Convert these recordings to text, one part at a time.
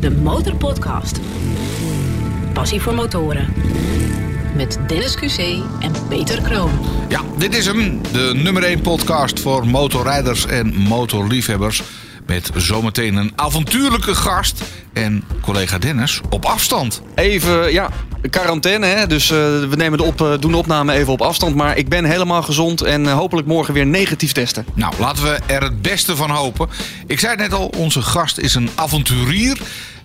de Motorpodcast. Passie voor motoren. Met Dennis QC en Peter Kroon. Ja, dit is hem. De nummer 1 podcast voor motorrijders en motorliefhebbers. Met zometeen een avontuurlijke gast en collega Dennis op afstand. Even, ja, quarantaine. Hè? Dus uh, we nemen de op, uh, doen de opname even op afstand. Maar ik ben helemaal gezond en uh, hopelijk morgen weer negatief testen. Nou, laten we er het beste van hopen. Ik zei het net al, onze gast is een avonturier.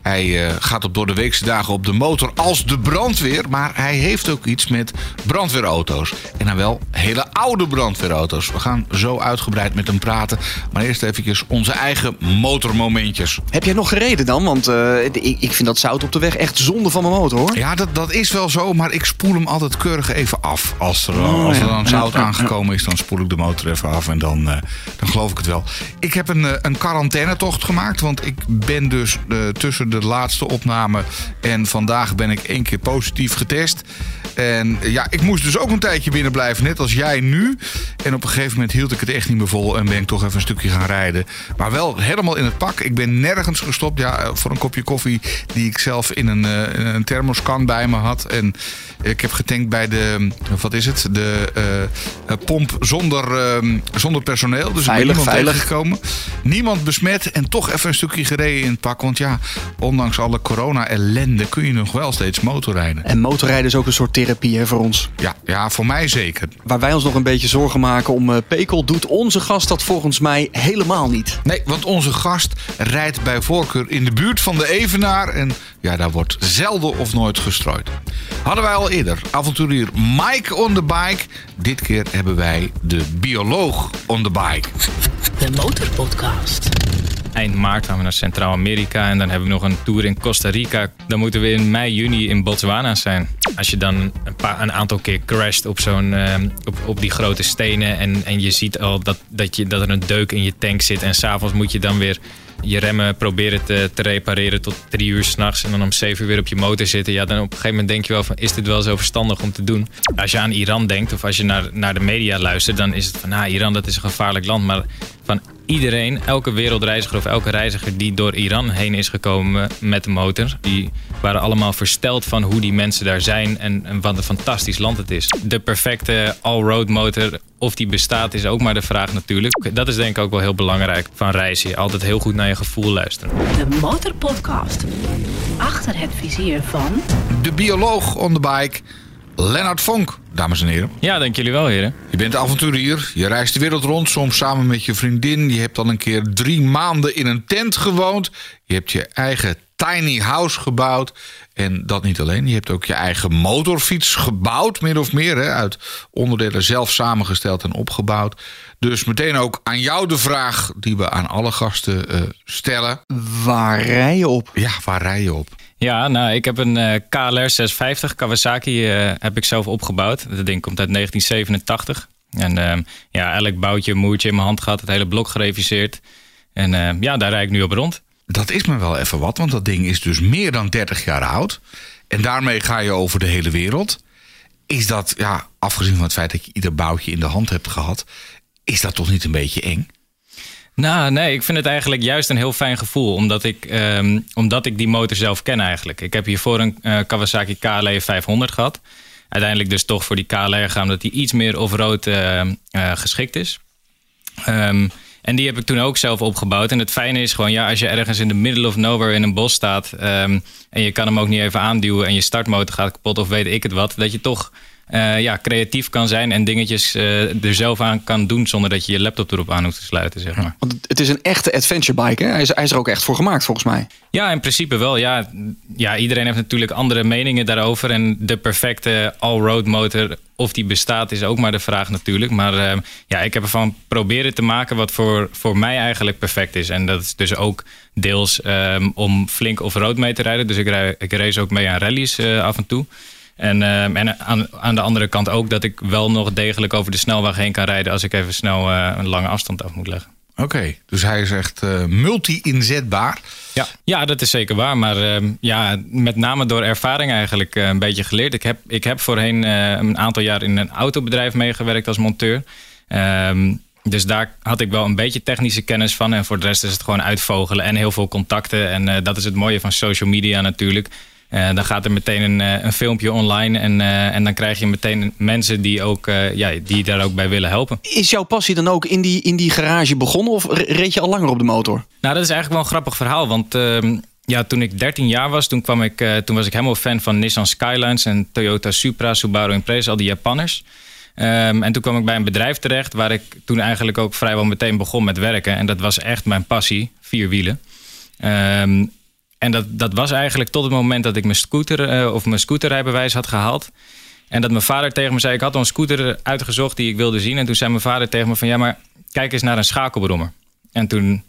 Hij uh, gaat op door de weekse dagen op de motor als de brandweer. Maar hij heeft ook iets met brandweerauto's. En dan wel hele oude brandweerauto's. We gaan zo uitgebreid met hem praten. Maar eerst even onze eigen motormomentjes. Heb jij nog gereden dan? Want uh, ik, ik, vind dat zout op de weg echt zonde van mijn motor hoor. Ja, dat, dat is wel zo. Maar ik spoel hem altijd keurig even af. Als er, oh, als er dan zout aangekomen is, dan spoel ik de motor even af. En dan, uh, dan geloof ik het wel. Ik heb een, een quarantainetocht gemaakt. Want ik ben dus tussen de laatste opname. En vandaag ben ik één keer positief getest. En ja, ik moest dus ook een tijdje binnen blijven, net als jij nu. En op een gegeven moment hield ik het echt niet meer vol en ben ik toch even een stukje gaan rijden. Maar wel helemaal in het pak. Ik ben nergens gestopt. Ja, voor een kopje koffie die ik zelf in een, uh, een thermoskan bij me had. En ik heb getankt bij de, wat is het? De uh, pomp zonder, uh, zonder personeel. Dus veilig, ik ben veilig. gekomen. Niemand besmet en toch even een stukje gereden in het pak. Want ja, ondanks alle corona-ellende kun je nog wel steeds motorrijden. En motorrijden is ook een soort therapie hè, voor ons. Ja, ja, voor mij zeker. Waar wij ons nog een beetje zorgen maken om uh, Pekel, doet onze gast dat volgens mij helemaal niet. Nee, want onze gast rijdt bij voorkeur in de buurt van de Evenaar. En ja, daar wordt zelden of nooit gestrooid. Hadden wij al eerder avonturier Mike on the bike. Dit keer hebben wij de bioloog on the bike. De Motorpodcast. Eind maart gaan we naar Centraal-Amerika en dan hebben we nog een tour in Costa Rica. Dan moeten we in mei, juni in Botswana zijn. Als je dan een, paar, een aantal keer crasht op, zo'n, uh, op, op die grote stenen en, en je ziet al dat, dat, je, dat er een deuk in je tank zit en s'avonds moet je dan weer je remmen proberen te, te repareren tot drie uur s'nachts en dan om zeven uur weer op je motor zitten. Ja, dan op een gegeven moment denk je wel van, is dit wel zo verstandig om te doen? Als je aan Iran denkt of als je naar, naar de media luistert, dan is het van, nou, Iran dat is een gevaarlijk land. Maar van iedereen, elke wereldreiziger of elke reiziger die door Iran heen is gekomen met de motor, die waren allemaal versteld van hoe die mensen daar zijn en, en wat een fantastisch land het is. De perfecte all-road motor, of die bestaat, is ook maar de vraag natuurlijk. Dat is denk ik ook wel heel belangrijk van reizen. Altijd heel goed naar je gevoel luisteren. De Motorpodcast. Achter het vizier van... De bioloog on the bike, Lennart Vonk, dames en heren. Ja, dank jullie wel, heren. Je bent avonturier, je reist de wereld rond, soms samen met je vriendin. Je hebt al een keer drie maanden in een tent gewoond. Je hebt je eigen tiny house gebouwd. En dat niet alleen, je hebt ook je eigen motorfiets gebouwd, min of meer. Hè, uit onderdelen zelf samengesteld en opgebouwd. Dus meteen ook aan jou de vraag die we aan alle gasten uh, stellen. Waar rij je op? Ja, waar rij je op? Ja, nou, ik heb een uh, KLR 650 Kawasaki uh, heb ik zelf opgebouwd. Dat ding komt uit 1987. En uh, ja, elk boutje, moertje in mijn hand gehad, het hele blok gereviseerd. En ja, daar rijd ik nu op rond. Dat is me wel even wat, want dat ding is dus meer dan 30 jaar oud. En daarmee ga je over de hele wereld. Is dat, ja, afgezien van het feit dat je ieder boutje in de hand hebt gehad, is dat toch niet een beetje eng? Nou, nee, ik vind het eigenlijk juist een heel fijn gevoel. Omdat ik, um, omdat ik die motor zelf ken eigenlijk. Ik heb hiervoor een uh, Kawasaki KLE 500 gehad. Uiteindelijk dus toch voor die KLR gaan, omdat die iets meer off-road uh, uh, geschikt is. Um, en die heb ik toen ook zelf opgebouwd. En het fijne is gewoon, ja, als je ergens in de middle of nowhere in een bos staat... Um, en je kan hem ook niet even aanduwen en je startmotor gaat kapot of weet ik het wat... dat je toch uh, ja, creatief kan zijn en dingetjes uh, er zelf aan kan doen... zonder dat je je laptop erop aan hoeft te sluiten, zeg maar. Want het is een echte adventure bike, hè? Hij is, hij is er ook echt voor gemaakt, volgens mij. Ja, in principe wel. Ja, ja, iedereen heeft natuurlijk andere meningen daarover. En de perfecte all-road motor, of die bestaat, is ook maar de vraag natuurlijk. Maar uh, ja, ik heb ervan proberen te maken wat voor, voor mij eigenlijk perfect is. En dat is dus ook deels um, om flink off-road mee te rijden. Dus ik, rij, ik race ook mee aan rallies af en toe. En, uh, en aan, aan, de andere kant ook dat ik wel nog degelijk over de snelweg heen kan rijden als ik even snel uh, een lange afstand af moet leggen. Oké, okay, dus hij is echt uh, multi-inzetbaar. Ja. ja, dat is zeker waar. Maar ja, met name door ervaring eigenlijk een beetje geleerd. Ik heb, ik heb voorheen een aantal jaar in een autobedrijf meegewerkt als monteur. Um, dus daar had ik wel een beetje technische kennis van. En voor de rest is het gewoon uitvogelen en heel veel contacten. En uh, dat is het mooie van social media natuurlijk. Uh, dan gaat er meteen een, uh, een filmpje online en, en dan krijg je meteen mensen die, ook, ja, die daar ook bij willen helpen. Is jouw passie dan ook in die, in die garage begonnen of reed je al langer op de motor? Nou, dat is eigenlijk wel een grappig verhaal. Want ehm, ja, toen ik 13 jaar was, toen, kwam ik, toen was ik helemaal fan van Nissan Skylines en Toyota Supra, Subaru Impreza, al die Japanners. Um, en toen kwam ik bij een bedrijf terecht waar ik toen eigenlijk ook vrijwel meteen begon met werken. En dat was echt mijn passie, vier wielen. Um, en dat, dat was eigenlijk tot het moment dat ik mijn scooter uh, of mijn scooterrijbewijs had gehaald. En dat mijn vader tegen me zei: Ik had al een scooter uitgezocht die ik wilde zien. En toen zei mijn vader tegen me: van ja, maar kijk eens naar een schakelbrommer. En toen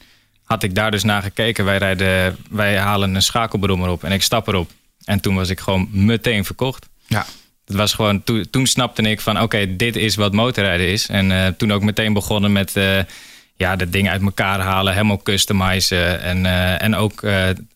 had ik daar dus naar gekeken. Wij, rijden, wij halen een schakelbrommer op en ik stap erop. En toen was ik gewoon meteen verkocht. Ja. Dat was gewoon, toen, toen snapte ik van oké, dit is wat motorrijden is. En uh, toen ook meteen begonnen met uh, ja, de dingen uit elkaar halen, helemaal customizen. En, uh, en ook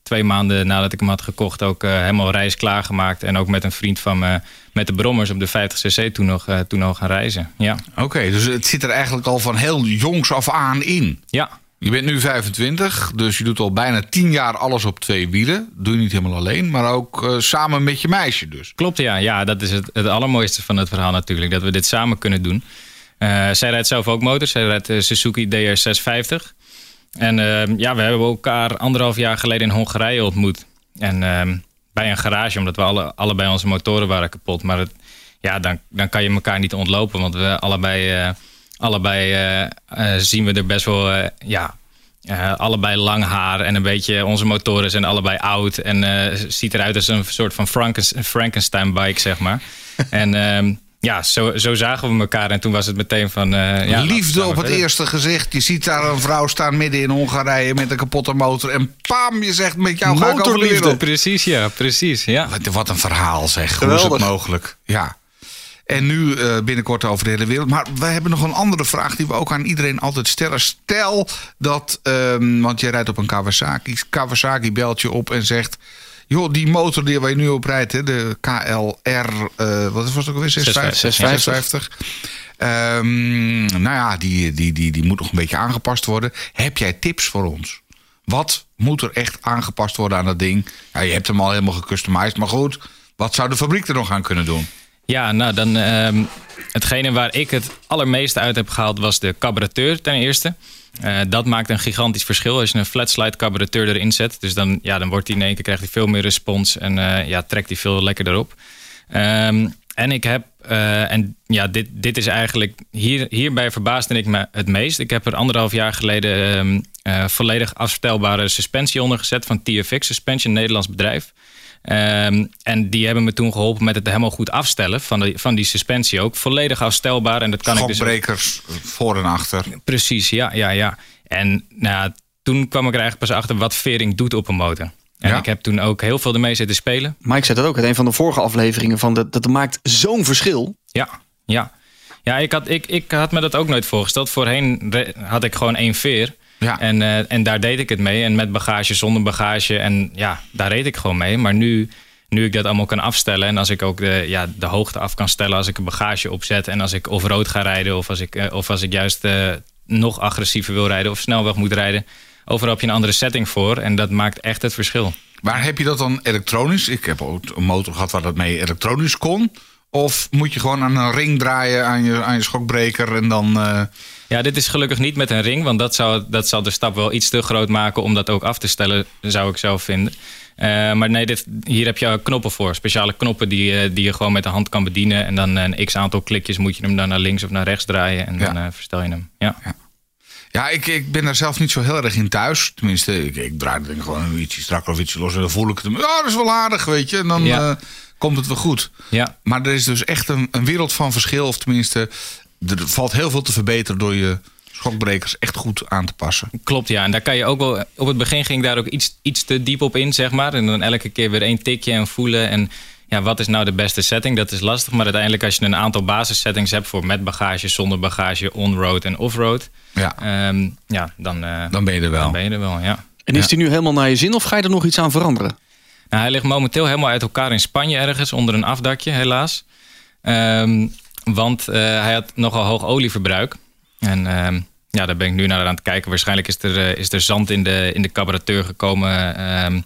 twee maanden nadat ik hem had gekocht, ook helemaal reis klaargemaakt. En ook met een vriend van me, met de Brommers op de 50cc toen nog, toen nog gaan reizen. Ja. Oké, dus het zit er eigenlijk al van heel jongs af aan in. Ja, je bent nu 25, dus je doet al bijna 10 jaar alles op twee wielen. Doe je niet helemaal alleen, maar ook samen met je meisje dus. Klopt, ja. Ja, dat is het, het allermooiste van het verhaal natuurlijk. Dat we dit samen kunnen doen. Uh, zij rijdt zelf ook motors. Zij rijdt de Suzuki DR650. En uh, ja, we hebben elkaar anderhalf jaar geleden in Hongarije ontmoet. En bij een garage, omdat we alle, allebei onze motoren waren kapot. Maar het, ja, dan, dan kan je elkaar niet ontlopen, want we allebei allebei uh, uh, zien we er best wel, uh, ja, allebei lang haar en een beetje, onze motoren zijn allebei oud en ziet eruit als een soort van Frankenstein bike, zeg maar. en ehm, ja, zo, zo zagen we elkaar en toen was het meteen van... ja, Liefde op het eerste gezicht. Je ziet daar een vrouw staan midden in Hongarije met een kapotte motor en pam, je zegt met jou ga ik over de wereld. Precies, ja, precies, ja. Wat, wat een verhaal zeg, Geweldig. hoe is het mogelijk? Ja. En nu uh, binnenkort over de hele wereld. Maar wij hebben nog een andere vraag die we ook aan iedereen altijd stellen. Stel dat, um, want je rijdt op een Kawasaki. Kawasaki belt je op en zegt... joh, die motor die je nu op rijdt, hè, de KLR... Uh, wat was het ook alweer? 650? 650. Um, nou ja, die, die, die, die moet nog een beetje aangepast worden. Heb jij tips voor ons? Wat moet er echt aangepast worden aan dat ding? Ja, je hebt hem al helemaal gecustomized, maar goed... Wat zou de fabriek er nog aan kunnen doen? Ja, nou dan. Uh, hetgene waar ik het allermeeste uit heb gehaald was de carburateur ten eerste. Uh, dat maakt een gigantisch verschil als je een flat slide carburateur erin zet. Dus dan, ja, dan wordt hij in één keer krijgt hij veel meer respons en uh, ja, trekt hij veel lekkerder op. Um, en ik heb, uh, en ja, dit, dit is eigenlijk, hier, hierbij verbaasde ik me het meest. Ik heb er anderhalf jaar geleden um, volledig afstelbare suspensie onder gezet van TFX Suspension, een Nederlands bedrijf. Um, en die hebben me toen geholpen met het helemaal goed afstellen van, de, van die suspensie ook. Volledig afstelbaar. En dat kan ik dus... voor en achter. Precies, ja, ja, ja. En nou, toen kwam ik er eigenlijk pas achter wat vering doet op een motor. En ik heb toen ook heel veel ermee zitten spelen. Maar ik zei dat ook uit een van de vorige afleveringen. Van dat, dat maakt zo'n verschil. Ja, ja. Ja, ik had, ik, ik had me dat ook nooit voorgesteld. Voorheen had ik gewoon één veer. Ja. En, uh, en daar deed ik het mee. En met bagage, zonder bagage. En ja, daar reed ik gewoon mee. Maar nu, nu ik dat allemaal kan afstellen. En als ik ook de, ja, de hoogte af kan stellen als ik een bagage opzet. En als ik off-road ga rijden. Of als ik, uh, of als ik juist uh, nog agressiever wil rijden. Of snelweg moet rijden. Overal heb je een andere setting voor. En dat maakt echt het verschil. Waar heb je dat dan elektronisch? Ik heb ook een motor gehad waar dat mee elektronisch kon. Of moet je gewoon aan een ring draaien aan je, aan je schokbreker en dan... Uh... Ja, dit is gelukkig niet met een ring, want dat zou, dat zal de stap wel iets te groot maken om dat ook af te stellen, zou ik zelf vinden. Uh, maar nee, dit, hier heb je knoppen voor. Speciale knoppen die, uh, die je gewoon met de hand kan bedienen. En dan een x aantal klikjes moet je hem dan naar links of naar rechts draaien. En ja. dan uh, verstel je hem. Ja, ja. ja ik, ik ben daar zelf niet zo heel erg in thuis. Tenminste, ik, ik draai het gewoon ietsje strakker of ietsje los. En dan voel ik het. Ja, dat is wel aardig, weet je. En dan ja. komt het wel goed. Ja. Maar er is dus echt een, een wereld van verschil. Of tenminste, er valt heel veel te verbeteren door je schokbrekers echt goed aan te passen. Klopt, ja. En daar kan je ook wel. Op het begin ging daar ook iets, iets te diep op in, zeg maar. En dan elke keer weer één tikje en voelen. En ja, wat is nou de beste setting? Dat is lastig. Maar uiteindelijk, als je een aantal basissettings hebt voor met bagage, zonder bagage, on-road en off-road. Ja. Um, ja, dan, uh, dan ben je er wel. Dan ben je er wel, ja. En is die nu helemaal naar je zin of ga je er nog iets aan veranderen? Nou, hij ligt momenteel helemaal uit elkaar in Spanje ergens onder een afdakje, helaas. Um, want uh, hij had nogal hoog olieverbruik. En ehm, ja, daar ben ik nu naar aan het kijken. Waarschijnlijk is er, eh, is er zand in de, in de carburateur gekomen ehm,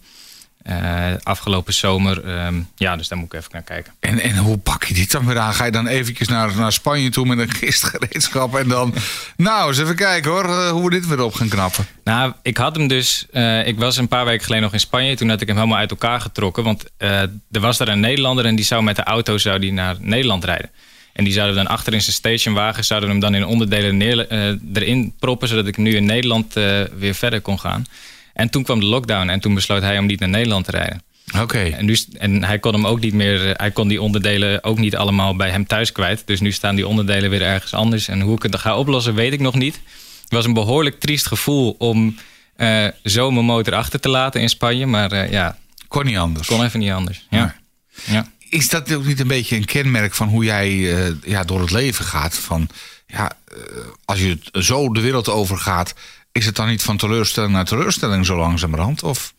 eh, afgelopen zomer. Ehm, ja, dus daar moet ik even naar kijken. En, en hoe pak je dit dan weer aan? Ga je dan eventjes naar, naar Spanje toe met een gistgereedschap en dan... Nou, eens even kijken hoor, eh, hoe we dit weer op gaan knappen. Nou, ik had hem dus... eh, ik was een paar weken geleden nog in Spanje. Toen had ik hem helemaal uit elkaar getrokken. Want eh, er was daar een Nederlander en die zou met de auto zou die naar Nederland rijden. En die zouden dan achter in zijn stationwagen... zouden hem dan in onderdelen neer, eh, erin proppen... zodat ik nu in Nederland eh, weer verder kon gaan. En toen kwam de lockdown en toen besloot hij om niet naar Nederland te rijden. Oké. En, nu, en hij kon hem ook niet meer, eh, hij kon die onderdelen ook niet allemaal bij hem thuis kwijt. Dus nu staan die onderdelen weer ergens anders. En hoe ik het ga oplossen, weet ik nog niet. Het was een behoorlijk triest gevoel om zo mijn motor achter te laten in Spanje. Maar ja, Kon niet anders. kon even niet anders. Ja. Ja. Is dat ook niet een beetje een kenmerk van hoe jij eh, ja, door het leven gaat? Van, ja, eh, als je het zo de wereld overgaat, is het dan niet van teleurstelling naar teleurstelling zo langzamerhand? Of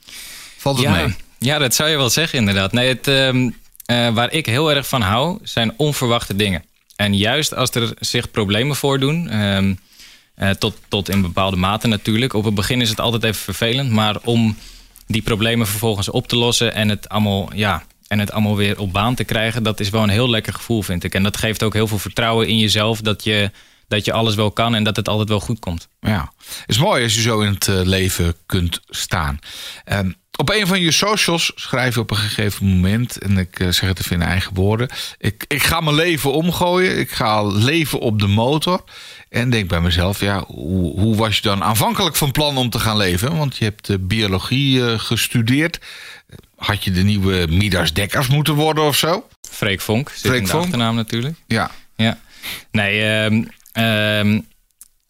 valt het ja, mee? ja, dat zou je wel zeggen inderdaad. Nee, het, ehm, eh, waar ik heel erg van hou, zijn onverwachte dingen. En juist als er zich problemen voordoen, ehm, eh, tot, tot in bepaalde mate natuurlijk. Op het begin is het altijd even vervelend, maar om die problemen vervolgens op te lossen en het allemaal, ja, en het allemaal weer op baan te krijgen, dat is wel een heel lekker gevoel, vind ik. En dat geeft ook heel veel vertrouwen in jezelf dat je, dat je alles wel kan en dat het altijd wel goed komt. Ja, is mooi als je zo in het eh, leven kunt staan. Ehm, op een van je socials schrijf je op een gegeven moment, en ik eh, zeg het even in eigen woorden: ik, ik ga mijn leven omgooien, ik ga leven op de motor. En denk bij mezelf, ja, hoe, hoe was je dan aanvankelijk van plan om te gaan leven? Want je hebt eh, biologie eh, gestudeerd. Had je de nieuwe Midas Dekkers moeten worden of zo? Freek Vonk, zit Freek in de Vonk. achternaam natuurlijk. Ja, Ja. Nee, ehm,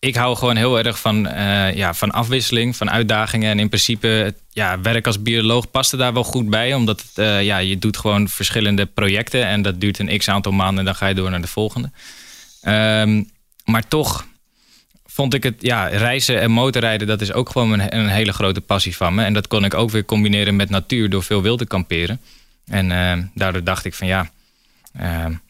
ik hou gewoon heel erg van, eh, ja, van afwisseling, van uitdagingen. En in principe, ja, werk als bioloog past er daar wel goed bij. Omdat eh, ja, je doet gewoon verschillende projecten. En dat duurt een x aantal maanden en dan ga je door naar de volgende. Ehm, maar toch vond ik het, ja, reizen en motorrijden, dat is ook gewoon een, een hele grote passie van me. En dat kon ik ook weer combineren met natuur door veel wild te kamperen. En ehm, daardoor dacht ik van ja,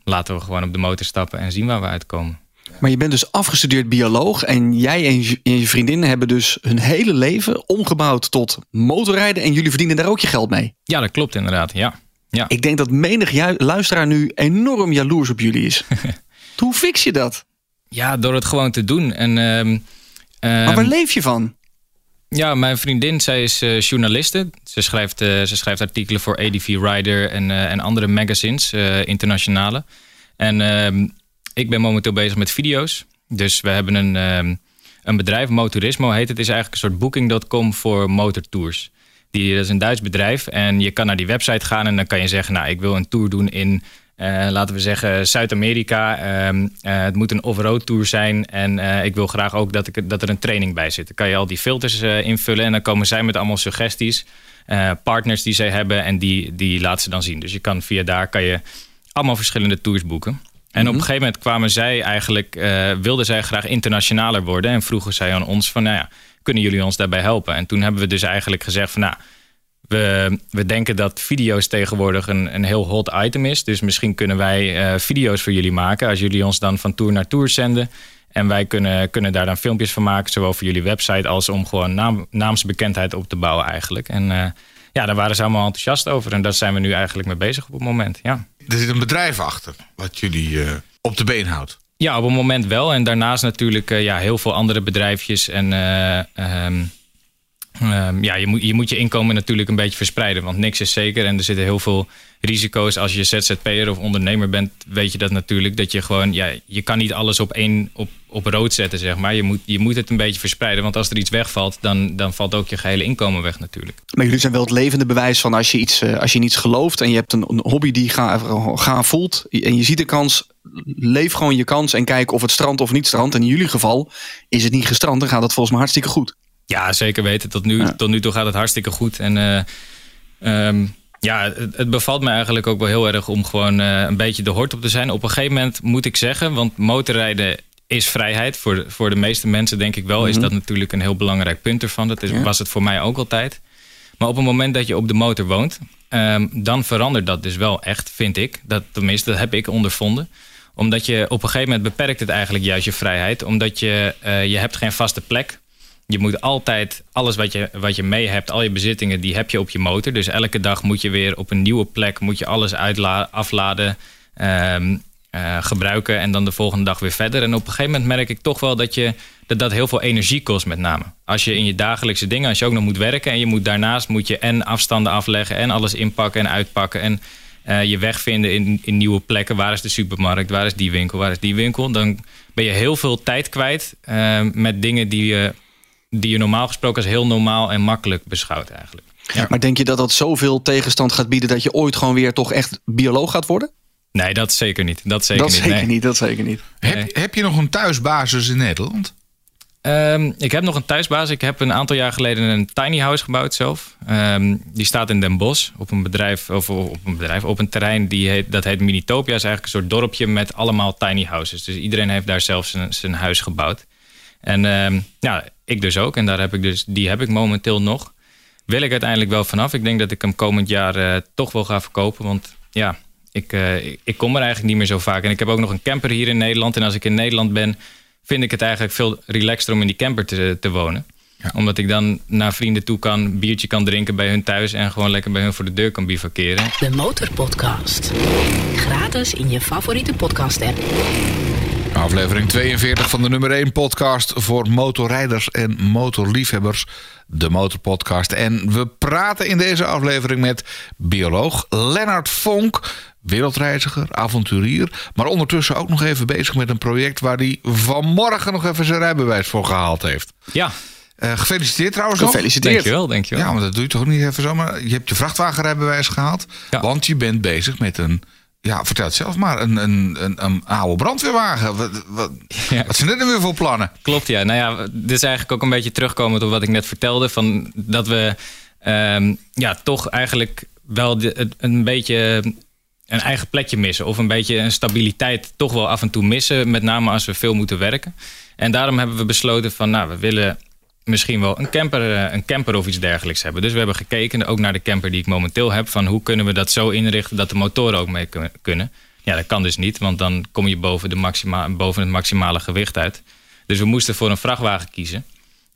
laten we gewoon op de motor stappen en zien waar we uitkomen. Maar je bent dus afgestudeerd bioloog en jij en je, en je vriendin hebben dus hun hele leven omgebouwd tot motorrijden en jullie verdienen daar ook je geld mee. Ja, dat klopt inderdaad. Ja. Ja. Ik denk dat menig luisteraar nu enorm jaloers op jullie is. Hoe fix je dat? ja, door het gewoon te doen. En, ehm, Maar ehm, waar leef je van? Ja, mijn vriendin, zij is eh, journaliste. Ze schrijft, eh, ze schrijft artikelen voor ADV Rider en, eh, en andere magazines, internationale. En ehm, ik ben momenteel bezig met video's. Dus we hebben een, ehm, een bedrijf, Motorismo heet het. Is eigenlijk een soort booking.com voor motortours. Die, dat is een Duits bedrijf en je kan naar die website gaan en dan kan je zeggen... nou, ik wil een tour doen in, eh, laten we zeggen, Zuid-Amerika. Ehm, eh, het moet een off-road tour zijn en eh, ik wil graag ook dat, ik, dat er een training bij zit. Dan kan je al die filters invullen en dan komen zij met allemaal suggesties. partners die zij hebben en die, die laten ze dan zien. Dus je kan via daar kan je allemaal verschillende tours boeken. En op een gegeven moment kwamen zij eigenlijk, eh, wilden zij graag internationaler worden. En vroegen zij aan ons van, nou ja, kunnen jullie ons daarbij helpen? En toen hebben we dus eigenlijk gezegd van, nou, we, we denken dat video's tegenwoordig een, een heel hot item is. Dus misschien kunnen wij eh, video's voor jullie maken. Als jullie ons dan van tour naar tour zenden. En wij kunnen, kunnen daar dan filmpjes van maken. Zowel voor jullie website als om gewoon naam, naamsbekendheid op te bouwen eigenlijk. En eh, ja, daar waren ze allemaal enthousiast over. En daar zijn we nu eigenlijk mee bezig op het moment, ja. Er zit een bedrijf achter wat jullie eh, op de been houdt. Ja, op het moment wel. En daarnaast natuurlijk eh, ja, heel veel andere bedrijfjes. En eh, ehm, ja, je moet, je moet je inkomen natuurlijk een beetje verspreiden. Want niks is zeker. En er zitten heel veel risico's. Als je ZZP'er of ondernemer bent, weet je dat natuurlijk. Dat je gewoon, ja, je kan niet alles op één, op, op rood zetten, zeg maar. Je moet, je moet het een beetje verspreiden. Want als er iets wegvalt, dan, dan valt ook je gehele inkomen weg natuurlijk. Maar jullie zijn wel het levende bewijs van als je, iets, eh, als je iets gelooft en je hebt een, een hobby die gaaf, gaaf voelt en je ziet de kans, leef gewoon je kans en kijk of het strandt of niet strandt. En in jullie geval is het niet gestrand, dan gaat dat volgens mij hartstikke goed. Ja, zeker weten. Tot nu, Ja. tot nu toe gaat het hartstikke goed. En eh, ehm, ja, het, bevalt me eigenlijk ook wel heel erg om gewoon eh, een beetje de hort op te zijn. Op een gegeven moment moet ik zeggen, want motorrijden is vrijheid. Voor de, voor de meeste mensen denk ik wel, is dat natuurlijk een heel belangrijk punt ervan. Dat is, Ja. was het voor mij ook altijd. Maar op het moment dat je op de motor woont, ehm, dan verandert dat dus wel echt, vind ik. Dat, tenminste, dat heb ik ondervonden Omdat je op een gegeven moment beperkt het eigenlijk juist je vrijheid. Omdat je, uh, je hebt geen vaste plek. Je moet altijd alles wat je, wat je mee hebt, al je bezittingen, die heb je op je motor. Dus elke dag moet je weer op een nieuwe plek, moet je alles uitla afladen. Um, uh, gebruiken en dan de volgende dag weer verder. En op een gegeven moment merk ik toch wel dat, je, dat heel veel energie kost met name. Als je in je dagelijkse dingen, als je ook nog moet werken... en je moet daarnaast moet je en afstanden afleggen en alles inpakken en uitpakken... en uh, je weg vinden in, in nieuwe plekken. Waar is de supermarkt? Waar is die winkel? Waar is die winkel? Dan ben je heel veel tijd kwijt uh, met dingen die je, die je normaal gesproken als heel normaal en makkelijk beschouwt eigenlijk. Ja. Maar denk je dat dat zoveel tegenstand gaat bieden dat je ooit gewoon weer toch echt bioloog gaat worden? Nee, dat zeker niet. Dat zeker, dat niet. Zeker nee. niet. Dat zeker niet. Heb, heb je nog een thuisbasis in Nederland? Um, ik heb nog een thuisbasis. Ik heb een aantal jaar geleden een tiny house gebouwd zelf. Um, die staat in Den Bosch op een bedrijf, of op een bedrijf, op een terrein die heet, dat heet Minitopia. is eigenlijk een soort dorpje met allemaal tiny houses. Dus iedereen heeft daar zelf zijn, zijn huis gebouwd. En um, ja, ik dus ook. En daar heb ik dus, die heb ik momenteel nog. Wil ik uiteindelijk wel vanaf. Ik denk dat ik hem komend jaar uh, toch wel ga verkopen. Want ja, ik, uh, ik kom er eigenlijk niet meer zo vaak. En ik heb ook nog een camper hier in Nederland. En als ik in Nederland ben, vind ik het eigenlijk veel relaxter om in die camper te, te wonen. Ja. Omdat ik dan naar vrienden toe kan, biertje kan drinken bij hun thuis... en gewoon lekker bij hun voor de deur kan bivakeren. De Motorpodcast. Gratis in je favoriete podcast-app. Aflevering 42 van de nummer 1 podcast voor motorrijders en motorliefhebbers. De Motorpodcast. En we praten in deze aflevering met bioloog Lennart Vonk. Wereldreiziger, avonturier. Maar ondertussen ook nog even bezig met een project waar hij vanmorgen nog even zijn rijbewijs voor gehaald heeft. Ja. Uh, gefeliciteerd trouwens Gefeliciteerd. nog. Dankjewel, dankjewel. Ja, maar dat doe je toch niet even zomaar. Je hebt je vrachtwagenrijbewijs gehaald. Ja. Want je bent bezig met een ja, vertel het zelf maar. Een, een, een, een oude brandweerwagen. Wat, wat, ja. wat zijn dit nu weer voor plannen? Klopt, ja. Nou ja, dit is eigenlijk ook een beetje terugkomend op wat ik net vertelde. Van dat we um, ja, toch eigenlijk wel de, een beetje een eigen plekje missen. Of een beetje een stabiliteit toch wel af en toe missen. Met name als we veel moeten werken. En daarom hebben we besloten van, nou, we willen misschien wel een camper, een camper of iets dergelijks hebben. Dus we hebben gekeken, ook naar de camper die ik momenteel heb... van hoe kunnen we dat zo inrichten dat de motoren ook mee kunnen. Ja, dat kan dus niet, want dan kom je boven, de maxima, boven het maximale gewicht uit. Dus we moesten voor een vrachtwagen kiezen.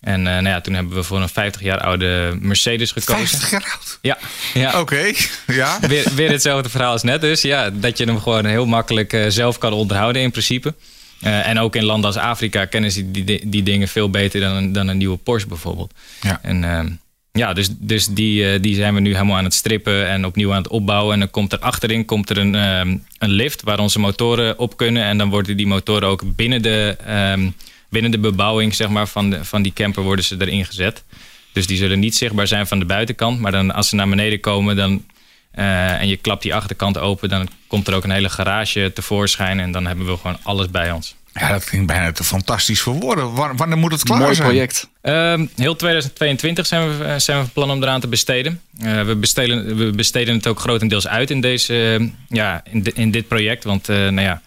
En uh, nou ja, toen hebben we voor een 50 jaar oude Mercedes gekozen. 50 jaar oud? Ja. ja. Oké, okay. ja. Weer, weer hetzelfde verhaal als net dus. Ja, dat je hem gewoon heel makkelijk uh, zelf kan onderhouden in principe. Uh, en ook in landen als Afrika kennen ze die, die, dingen veel beter dan een, dan een nieuwe Porsche bijvoorbeeld. Ja. En uh, ja, dus, dus die, uh, die zijn we nu helemaal aan het strippen en opnieuw aan het opbouwen. En dan komt er achterin komt er een, um, een lift waar onze motoren op kunnen. En dan worden die motoren ook binnen de, um, binnen de bebouwing zeg maar, van, de, van die camper worden ze erin gezet. Dus die zullen niet zichtbaar zijn van de buitenkant. Maar dan, als ze naar beneden komen dan, uh, en je klapt die achterkant open... dan komt er ook een hele garage tevoorschijn. En dan hebben we gewoon alles bij ons. Ja, dat klinkt bijna te fantastisch voor woorden. Wanneer moet het klaar Mooi zijn? project. Uh, heel 2022 zijn we, zijn we van plan om eraan te besteden. Uh, we, besteden we besteden het ook grotendeels uit in, deze, uh, ja, in, de, in dit project. Want nou ja,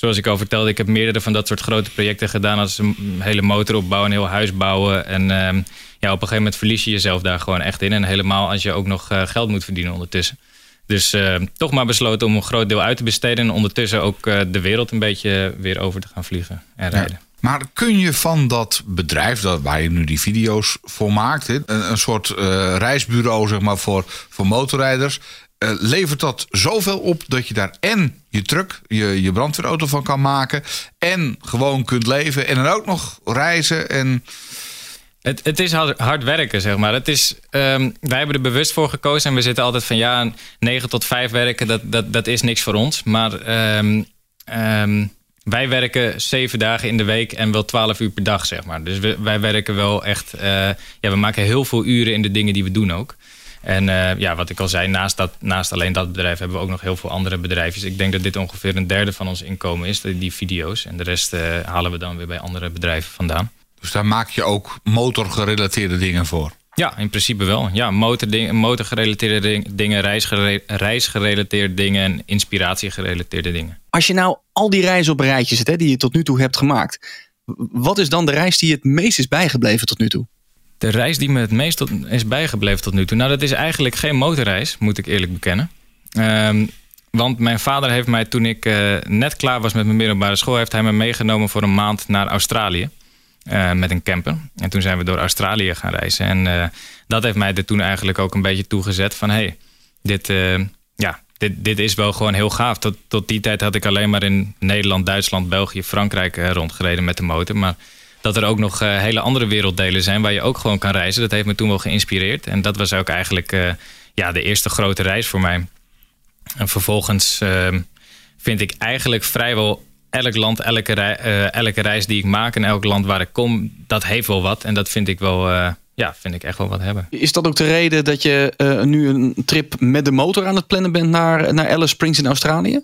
zoals ik al vertelde, ik heb meerdere van dat soort grote projecten gedaan. Als een hele motor opbouwen, een heel huis bouwen. En ehm, ja, op een gegeven moment verlies je jezelf daar gewoon echt in. En helemaal als je ook nog uh, geld moet verdienen ondertussen. Dus uh, toch maar besloten om een groot deel uit te besteden. En ondertussen ook uh, de wereld een beetje weer over te gaan vliegen en rijden. Ja. Maar kun je van dat bedrijf dat, waar je nu die video's voor maakt... Een, een soort reisbureau zeg maar, voor, voor motorrijders... levert dat zoveel op dat je daar en je truck, je, je brandweerauto van kan maken... en gewoon kunt leven en dan ook nog reizen en... Het, het, is hard werken, zeg maar. Het is, um, wij hebben er bewust voor gekozen. En we zitten altijd van ja, 9 tot 5 werken, dat, dat, dat is niks voor ons. Maar um, um, wij werken 7 dagen in de week en wel 12 uur per dag, zeg maar. Dus wij werken wel echt... Uh, ja, we maken heel veel uren in de dingen die we doen ook. En uh, ja, wat ik al zei, naast, dat, naast alleen dat bedrijf hebben we ook nog heel veel andere bedrijfjes. Ik denk dat dit ongeveer een derde van ons inkomen is, die video's. En de rest uh, halen we dan weer bij andere bedrijven vandaan. Dus daar maak je ook motorgerelateerde dingen voor? Ja, in principe wel. Ja, motor, motorgerelateerde dingen, reisgere, reisgerelateerde dingen en inspiratiegerelateerde dingen. Als je nou al die reizen op een rijtje zet hè, die je tot nu toe hebt gemaakt. Wat is dan de reis die je het meest is bijgebleven tot nu toe? De reis die me het meest tot, is bijgebleven tot nu toe? Nou, dat is eigenlijk geen motorreis, moet ik eerlijk bekennen. Um, Want mijn vader heeft mij toen ik eh, net klaar was met mijn middelbare school... heeft hij me meegenomen voor een maand naar Australië. eh, met een camper. En toen zijn we door Australië gaan reizen. En eh, dat heeft mij er toen eigenlijk ook een beetje toegezet van... hey, dit, ja, dit, dit is wel gewoon heel gaaf. Tot, tot die tijd had ik alleen maar in Nederland, Duitsland, België, Frankrijk rondgereden met de motor. Maar dat er ook nog eh, hele andere werelddelen zijn waar je ook gewoon kan reizen. Dat heeft me toen wel geïnspireerd. En dat was ook eigenlijk eh, ja, de eerste grote reis voor mij. En vervolgens ehm, vind ik eigenlijk vrijwel elk land, elke, rei- eh, elke reis die ik maak en elk land waar ik kom, dat heeft wel wat. En dat vind ik wel, ja, vind ik echt wel wat hebben. Is dat ook de reden dat je nu een trip met de motor aan het plannen bent naar, naar Alice Springs in Australië?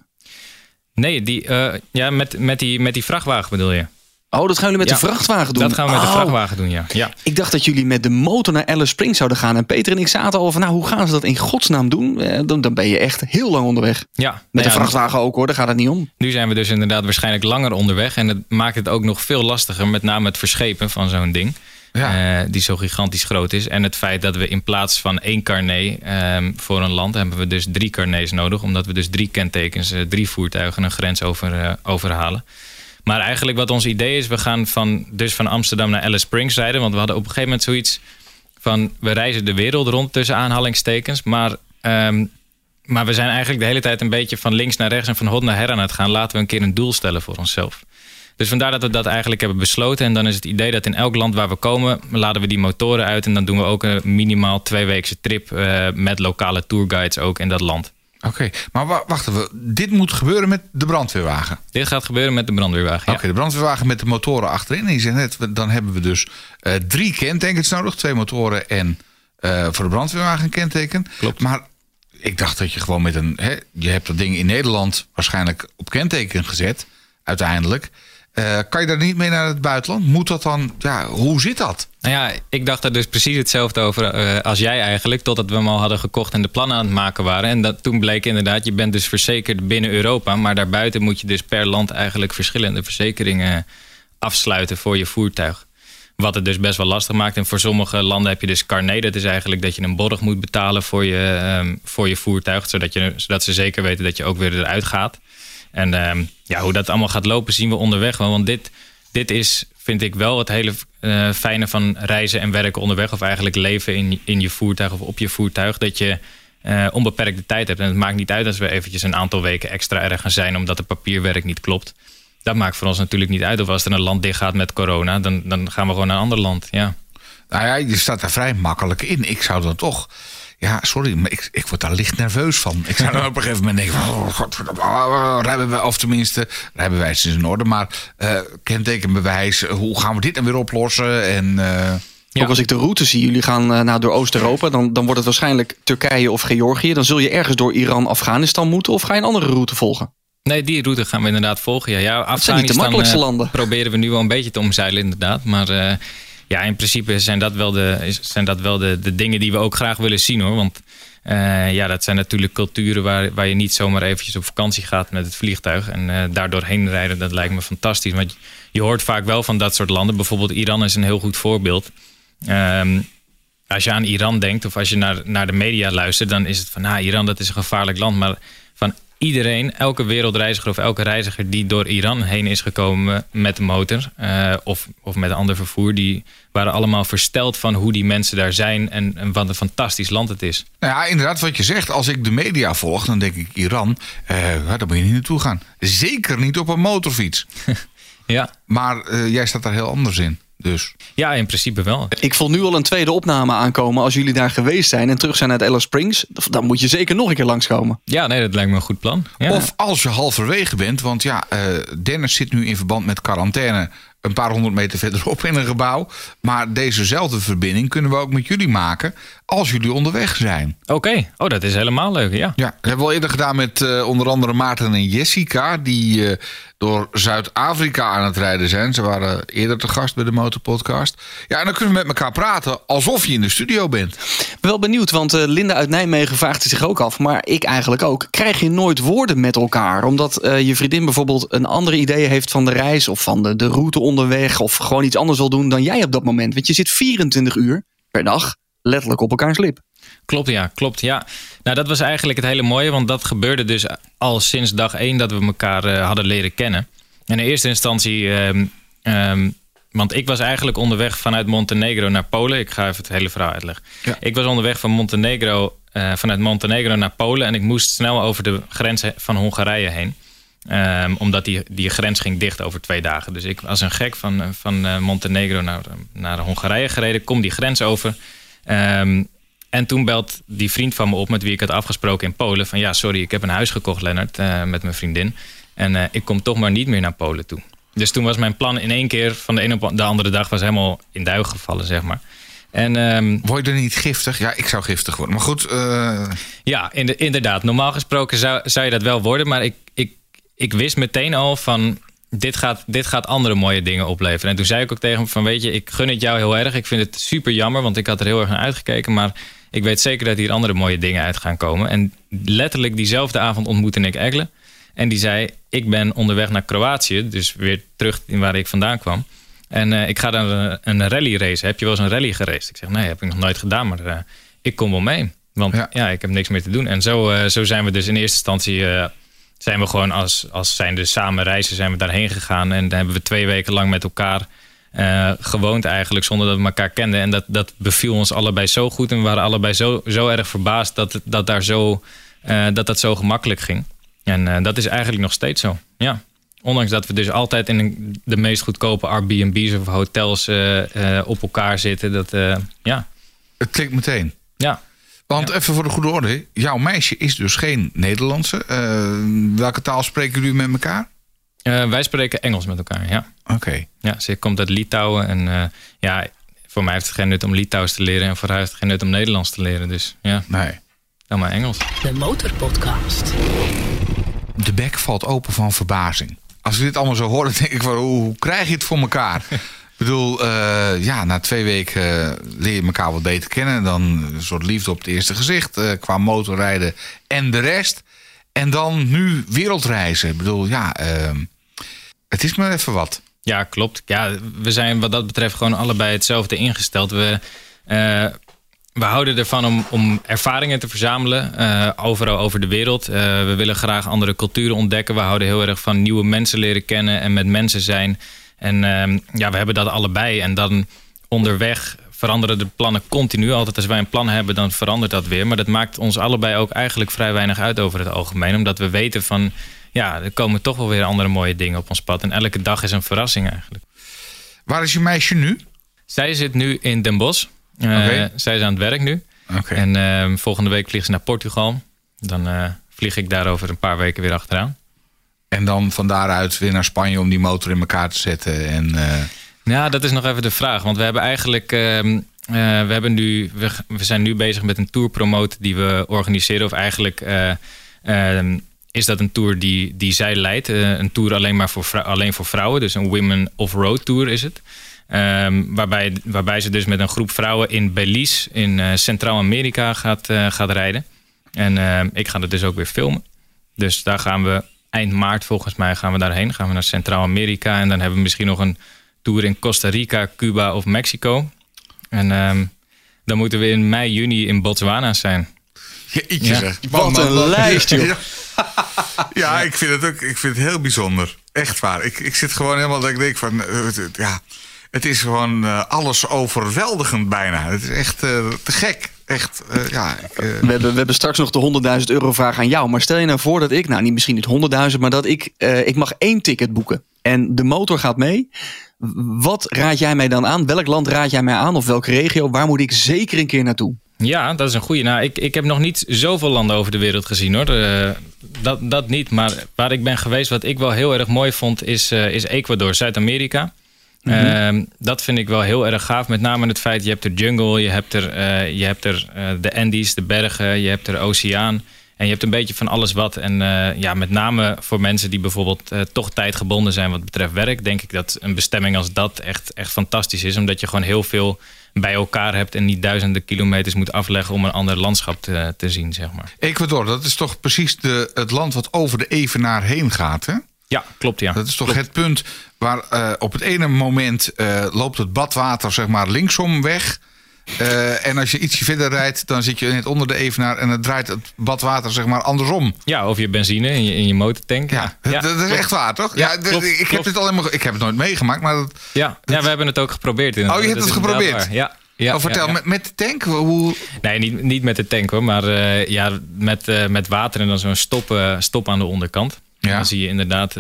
Nee, die, ja, met, met, die, met die vrachtwagen bedoel je? Oh, dat gaan jullie met Ja, de vrachtwagen doen? Dat gaan we met de Oh, vrachtwagen doen, ja. ja. Ik dacht dat jullie met de motor naar Alice Springs zouden gaan. En Peter en ik zaten al van, nou, hoe gaan ze dat in godsnaam doen? Eh, dan, dan ben je echt heel lang onderweg. ja. Met Nou de vrachtwagen ook hoor, daar gaat het niet om. Nu zijn we dus inderdaad waarschijnlijk langer onderweg. En dat maakt het ook nog veel lastiger. Met name het verschepen van zo'n ding. Ja. eh, die zo gigantisch groot is. En het feit dat we in plaats van één carnet ehm, voor een land... hebben we dus drie carnets nodig. Omdat we dus drie kentekens, eh, drie voertuigen een grens over, overhalen. Maar eigenlijk wat ons idee is... we gaan van, dus van Amsterdam naar Alice Springs rijden. Want we hadden op een gegeven moment zoiets van... we reizen de wereld rond tussen aanhalingstekens. Maar... ehm, maar we zijn eigenlijk de hele tijd een beetje van links naar rechts en van hot naar her aan het gaan. Laten we een keer een doel stellen voor onszelf. Dus vandaar dat we dat eigenlijk hebben besloten. En dan is het idee dat in elk land waar we komen, laden we die motoren uit. En dan doen we ook een minimaal tweeweekse trip eh, met lokale tourguides ook in dat land. Oké, maar wa- wachten we. Dit moet gebeuren met de brandweerwagen. Dit gaat gebeuren met de brandweerwagen. Oké, de brandweerwagen met de motoren achterin. En je zegt net, dan hebben we dus eh, drie kentekens nodig. Twee motoren en eh, voor de brandweerwagen een kenteken. Klopt. Maar ik dacht dat je gewoon met een... Hè, je hebt dat ding in Nederland waarschijnlijk op kenteken gezet. Uiteindelijk. Eh, kan je daar niet mee naar het buitenland? Moet dat dan... Ja, hoe zit dat? Nou ja, ik dacht er dus precies hetzelfde over eh, als jij eigenlijk. Totdat we hem al hadden gekocht en de plannen aan het maken waren. En dat, toen bleek inderdaad, je bent dus verzekerd binnen Europa. Maar daarbuiten moet je dus per land eigenlijk verschillende verzekeringen afsluiten voor je voertuig. Wat het dus best wel lastig maakt. En voor sommige landen heb je dus carnet. Dat is eigenlijk dat je een borg moet betalen voor je, ehm, voor je voertuig. Zodat, je, zodat ze zeker weten dat je ook weer eruit gaat. En ehm, ja, hoe dat allemaal gaat lopen zien we onderweg wel. Want dit, dit is, vind ik wel het hele eh, fijne van reizen en werken onderweg. Of eigenlijk leven in, in je voertuig of op je voertuig. Dat je eh, onbeperkte tijd hebt. En het maakt niet uit als we eventjes een aantal weken extra ergens zijn... omdat het papierwerk niet klopt. Dat maakt voor ons natuurlijk niet uit. Of als er een land dicht gaat met corona... dan, dan gaan we gewoon naar een ander land, ja. Nou ja, je staat daar vrij makkelijk in. Ik zou dan toch... Ja, sorry, maar ik, ik word daar licht nerveus van. Ik zou dan op een gegeven moment denken... van, Oh, godverdomme, oh, rijbewijs, of tenminste, rijbewijs is in orde. Maar eh, kentekenbewijs, hoe gaan we dit dan weer oplossen? En eh, Ja. Ook als ik de route zie, jullie gaan eh, nou, door Oost-Europa, dan, dan wordt het waarschijnlijk Turkije of Georgië. Dan zul je ergens door Iran, Afghanistan moeten of ga je een andere route volgen? Nee, die route gaan we inderdaad volgen. Ja, ja Het zijn niet de Afghanistan, makkelijkste eh, landen. proberen we nu wel een beetje te omzeilen, inderdaad. Maar eh, ja, in principe zijn dat wel, de, zijn dat wel de, de dingen die we ook graag willen zien hoor. Want eh, ja, dat zijn natuurlijk culturen waar, waar je niet zomaar eventjes op vakantie gaat met het vliegtuig. En heen rijden, dat lijkt me fantastisch. Want je, hoort vaak wel van dat soort landen. Bijvoorbeeld Iran is een heel goed voorbeeld. Ehm, als je aan Iran denkt of als je naar, naar de media luistert, dan is het van, nou, Iran dat is een gevaarlijk land. Maar van iedereen, elke wereldreiziger of elke reiziger die door Iran heen is gekomen met de motor eh, of, of met een ander vervoer, die waren allemaal versteld van hoe die mensen daar zijn en, en wat een fantastisch land het is. nou ja, inderdaad, wat je zegt. Als ik de media volg, dan denk ik Iran, eh, daar moet je niet naartoe gaan. Zeker niet op een motorfiets. Ja, Maar eh, jij staat daar heel anders in. Dus ja in principe wel. Ik voel nu al een tweede opname aankomen. Als jullie daar geweest zijn en terug zijn uit Alice Springs, dan moet je zeker nog een keer langskomen. Ja, nee, dat lijkt me een goed plan. Ja. Of als je halverwege bent, want ja, eh, Dennis zit nu in verband met quarantaine een paar honderd meter verderop in een gebouw. Maar dezezelfde verbinding kunnen we ook met jullie maken als jullie onderweg zijn. Oké, oh, dat is helemaal leuk, ja. Ja, dat hebben we al eerder gedaan met eh, onder andere Maarten en Jessica, die eh, door Zuid-Afrika aan het rijden zijn. Ze waren eerder te gast bij de Motorpodcast. Ja, en dan kunnen we met elkaar praten alsof je in de studio bent. Ik ben wel benieuwd, want eh, Linda uit Nijmegen vraagt zich ook af. Maar ik eigenlijk ook. Krijg je nooit woorden met elkaar? Omdat eh, je vriendin bijvoorbeeld een andere idee heeft van de reis... of van de, de route onderweg... of gewoon iets anders wil doen dan jij op dat moment. Want je zit 24 uur per dag letterlijk op elkaars lip. Klopt, ja, klopt. Ja. Nou, dat was eigenlijk het hele mooie, want dat gebeurde dus al sinds dag één dat we elkaar eh, hadden leren kennen. En in eerste instantie, ehm, ehm, want ik was eigenlijk onderweg vanuit Montenegro naar Polen. Ik ga even het hele verhaal uitleggen. Ja. Ik was onderweg van Montenegro, eh, vanuit Montenegro naar Polen en ik moest snel over de grens van Hongarije heen. Ehm, omdat die, die grens ging dicht over twee dagen. Dus ik was een gek van, van eh, Montenegro naar, naar Hongarije gereden. Kom die grens over. Ehm, en toen belt die vriend van me op met wie ik had afgesproken in Polen. Van ja, sorry, ik heb een huis gekocht, Lennart, eh, met mijn vriendin. En eh, ik kom toch maar niet meer naar Polen toe. Dus toen was mijn plan in één keer van de ene op de andere dag was helemaal in duigen gevallen, zeg maar. En ehm, Word je er niet giftig? Ja, ik zou giftig worden. Maar goed, Ja, inde- inderdaad. Normaal gesproken zou, zou je dat wel worden. Maar ik, ik, wist meteen al van... Dit gaat, dit gaat andere mooie dingen opleveren. En toen zei ik ook tegen hem van... weet je, ik gun het jou heel erg. Ik vind het super jammer, want ik had er heel erg naar uitgekeken. Maar ik weet zeker dat hier andere mooie dingen uit gaan komen. En letterlijk diezelfde avond ontmoette ik Egle. En die zei, ik ben onderweg naar Kroatië. Dus weer terug in waar ik vandaan kwam. En eh, ik ga dan een, een rally race. Heb je wel eens een rally geraced? Ik zeg, nee, heb ik nog nooit gedaan. Maar eh, ik kom wel mee. Want Ja. ja. ik heb niks meer te doen. En zo, eh, zo zijn we dus in eerste instantie... zijn we gewoon als, als zijnde samen reizen, zijn we daarheen gegaan. En dan hebben we twee weken lang met elkaar eh, gewoond eigenlijk, zonder dat we elkaar kenden. En dat, dat beviel ons allebei zo goed. En we waren allebei zo, zo erg verbaasd dat, dat, daar zo, eh, dat dat zo gemakkelijk ging. En eh, dat is eigenlijk nog steeds zo, ja. Ondanks dat we dus altijd in de meest goedkope Airbnb's of hotels op elkaar zitten. Dat, ja, het klikt meteen. ja. Want even voor de goede orde. Jouw meisje is dus geen Nederlandse. Eh, welke taal spreken jullie met elkaar? Eh, wij spreken Engels met elkaar, ja. Oké. Ja, ze komt uit Litouwen. En eh, ja, voor mij heeft het geen nut om Litouws te leren. En voor haar heeft het geen nut om Nederlands te leren. Dus ja, Nee. dan maar Engels. De Motorpodcast. De bek valt open van verbazing. Als ik dit allemaal zo hoor, dan denk ik van hoe, hoe krijg je het voor elkaar? ik bedoel, eh, ja, na twee weken eh, leer je elkaar wat beter kennen. Dan een soort liefde op het eerste gezicht eh, qua motorrijden en de rest. En dan nu wereldreizen. Ik bedoel, ja, ehm, het is maar even wat. Ja, klopt. Ja, we zijn wat dat betreft gewoon allebei hetzelfde ingesteld. We, we houden ervan om, om ervaringen te verzamelen, overal over de wereld. We willen graag andere culturen ontdekken. We houden heel erg van nieuwe mensen leren kennen en met mensen zijn. En ehm, ja, we hebben dat allebei. En dan onderweg veranderen de plannen continu. Altijd als wij een plan hebben, dan verandert dat weer. Maar dat maakt ons allebei ook eigenlijk vrij weinig uit over het algemeen. Omdat we weten van, ja, er komen toch wel weer andere mooie dingen op ons pad. En elke dag is een verrassing eigenlijk. Waar is je meisje nu? Zij zit nu in Den Bosch. Oké. Zij is aan het werk nu. Oké. En ehm, volgende week vliegt ze naar Portugal. Dan eh, vlieg ik daar over een paar weken weer achteraan. En dan van daaruit weer naar Spanje om die motor in elkaar te zetten. En, eh, Ja, dat is nog even de vraag. Want we hebben eigenlijk. ehm, eh, we, hebben nu, we, zijn nu bezig met een tour promoten die we organiseren. Of eigenlijk eh, ehm, is dat een tour die, die zij leidt. Een tour alleen maar voor, alleen voor vrouwen. Dus een Women Off-Road Tour is het. Ehm, waarbij, waarbij ze dus met een groep vrouwen in Belize in Centraal-Amerika gaat, gaat rijden. En ik ga het dus ook weer filmen. Dus daar gaan we eind maart volgens mij gaan we daarheen. Gaan we naar Centraal-Amerika. En dan hebben we misschien nog een tour in Costa Rica, Cuba of Mexico. En ehm, dan moeten we in mei, juni in Botswana zijn. Jeetje Ja. zeg. Wat een lijst, joh. Ja, Ja, ik vind het ook ik vind het heel bijzonder. Echt waar. Ik, ik zit gewoon helemaal dat ik denk van... eh, ja, het is gewoon eh, alles overweldigend bijna. Het is echt eh, te gek. Echt, eh, ja. Ik, eh, We hebben, we hebben straks nog de 100.000 euro vraag aan jou. Maar stel je nou voor dat ik, nou niet misschien niet 100.000, maar dat ik, eh, ik mag één ticket boeken. En de motor gaat mee. Wat raad jij mij dan aan? Welk land raad jij mij aan? Of welke regio? Waar moet ik zeker een keer naartoe? Ja, dat is een goede. Nou, ik, ik heb nog niet zoveel landen over de wereld gezien hoor. Eh, dat, dat niet. Maar waar ik ben geweest, wat ik wel heel erg mooi vond, is, eh, is Ecuador, Zuid-Amerika. Ehm, dat vind ik wel heel erg gaaf. Met name het feit, je hebt er jungle, je hebt er, eh, je hebt er eh, de Andes, de bergen, je hebt er oceaan. En je hebt een beetje van alles wat. En eh, ja, met name voor mensen die bijvoorbeeld toch tijdgebonden zijn wat betreft werk, denk ik dat een bestemming als dat echt, echt fantastisch is. Omdat je gewoon heel veel bij elkaar hebt en niet duizenden kilometers moet afleggen om een ander landschap te, te zien, zeg maar. Ecuador, dat is toch precies de, het land wat over de evenaar heen gaat, hè? Ja, klopt ja. Dat is toch het punt waar eh, op het ene moment eh, loopt het badwater zeg maar linksom weg. Eh, en als je ietsje verder rijdt, dan zit je net onder de evenaar en dan draait het badwater zeg maar andersom. Ja, of je benzine in je, in je motortank. Ja, dat, dat is echt waar, toch? Ja, klopt, ik, heb dit al helemaal, ik heb het nooit meegemaakt, maar dat, Ja, ja, we hebben het ook geprobeerd. inderdaad. Oh, je hebt het geprobeerd? Ja. ja oh, vertel, ja, ja. Met, met de tank, hoe... Nee, niet, niet met de tank hoor, maar ja, met, met water en dan zo'n stop, stop aan de onderkant. Ja. Dan zie je inderdaad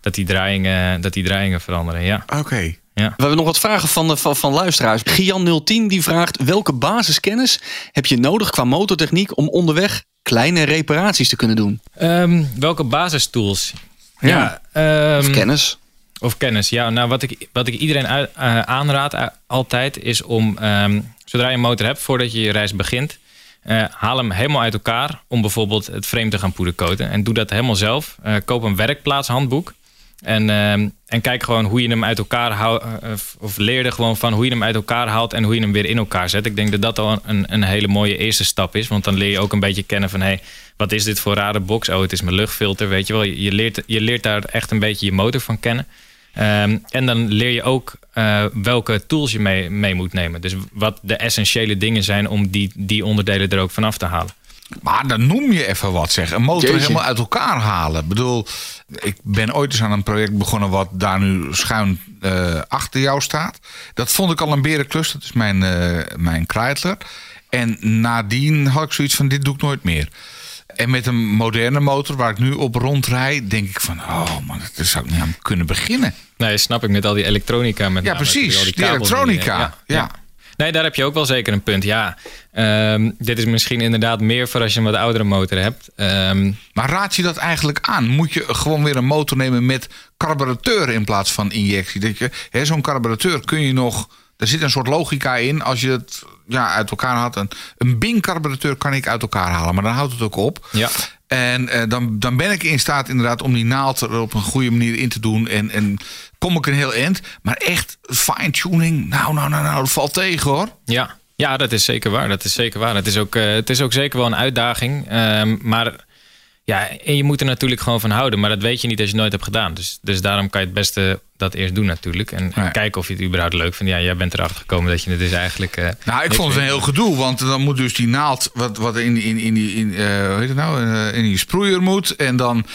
dat, die draaiingen, dat die draaiingen veranderen. Ja. Oké. We hebben nog wat vragen van, de, van, van luisteraars. Gian010 die vraagt: welke basiskennis heb je nodig qua motortechniek om onderweg kleine reparaties te kunnen doen? Ehm, welke basistools? Ja. ehm, Of kennis? Of kennis, ja. Nou, wat ik, wat ik iedereen uit- eh, aanraad eh, altijd is om, ehm, zodra je een motor hebt, voordat je je reis begint, eh, haal hem helemaal uit elkaar om bijvoorbeeld het frame te gaan poedercoaten. En doe dat helemaal zelf. Eh, koop een werkplaatshandboek. En, ehm, en kijk gewoon hoe je hem uit elkaar houdt. of, of leer er gewoon van hoe je hem uit elkaar haalt en hoe je hem weer in elkaar zet. Ik denk dat dat al een, een hele mooie eerste stap is. Want dan leer je ook een beetje kennen van... Hey, wat is dit voor rare box? Oh, het is mijn luchtfilter, weet je wel. Je leert, je leert daar echt een beetje je motor van kennen. Ehm, en dan leer je ook eh, welke tools je mee, mee moet nemen. Dus wat de essentiële dingen zijn om die, die onderdelen er ook vanaf te halen. Maar dan noem je even wat, zeg. Een motor Jeetje. helemaal uit elkaar halen. Ik bedoel, ik ben ooit eens aan een project begonnen... wat daar nu schuin eh, achter jou staat. Dat vond ik al een berenklus. Dat is mijn, eh mijn Kreidler. En nadien had ik zoiets van, dit doe ik nooit meer. En met een moderne motor waar ik nu op rondrijd... denk ik van, oh man, daar zou ik niet aan kunnen beginnen. Nee, snap ik met al die elektronica. Met Ja, name, precies. al Die elektronica. die- Ja. Nee, daar heb je ook wel zeker een punt. Ja, Ehm, dit is misschien inderdaad meer voor als je een wat oudere motor hebt. Ehm, Maar raad je dat eigenlijk aan? Moet je gewoon weer een motor nemen met carburateur in plaats van injectie? Dat je, hè, zo'n carburateur kun je nog. Er zit een soort logica in. Als je het ja, uit elkaar haalt. Een, een Bing-carburateur kan ik uit elkaar halen, maar dan houdt het ook op. Ja. En eh, dan, dan ben ik in staat inderdaad om die naald er op een goede manier in te doen. En, en kom ik een heel eind. Maar echt fine-tuning, nou, nou, nou, nou, dat valt tegen hoor. Ja, ja, dat is zeker waar. Dat is zeker waar. Het is ook, eh, het is ook zeker wel een uitdaging. Ehm, maar ja, en je moet er natuurlijk gewoon van houden. Maar dat weet je niet als je het nooit hebt gedaan. Dus, dus daarom kan je het beste dat eerst doen natuurlijk. En, kijken of je het überhaupt leuk vindt. Ja, jij bent erachter gekomen dat je het dus eigenlijk... eh, Nou, ik vond het een heel gedoe, want dan moet dus die naald wat, wat in, in, in die in, eh, hoe heet het nou, Eh, in die sproeier moet. En dan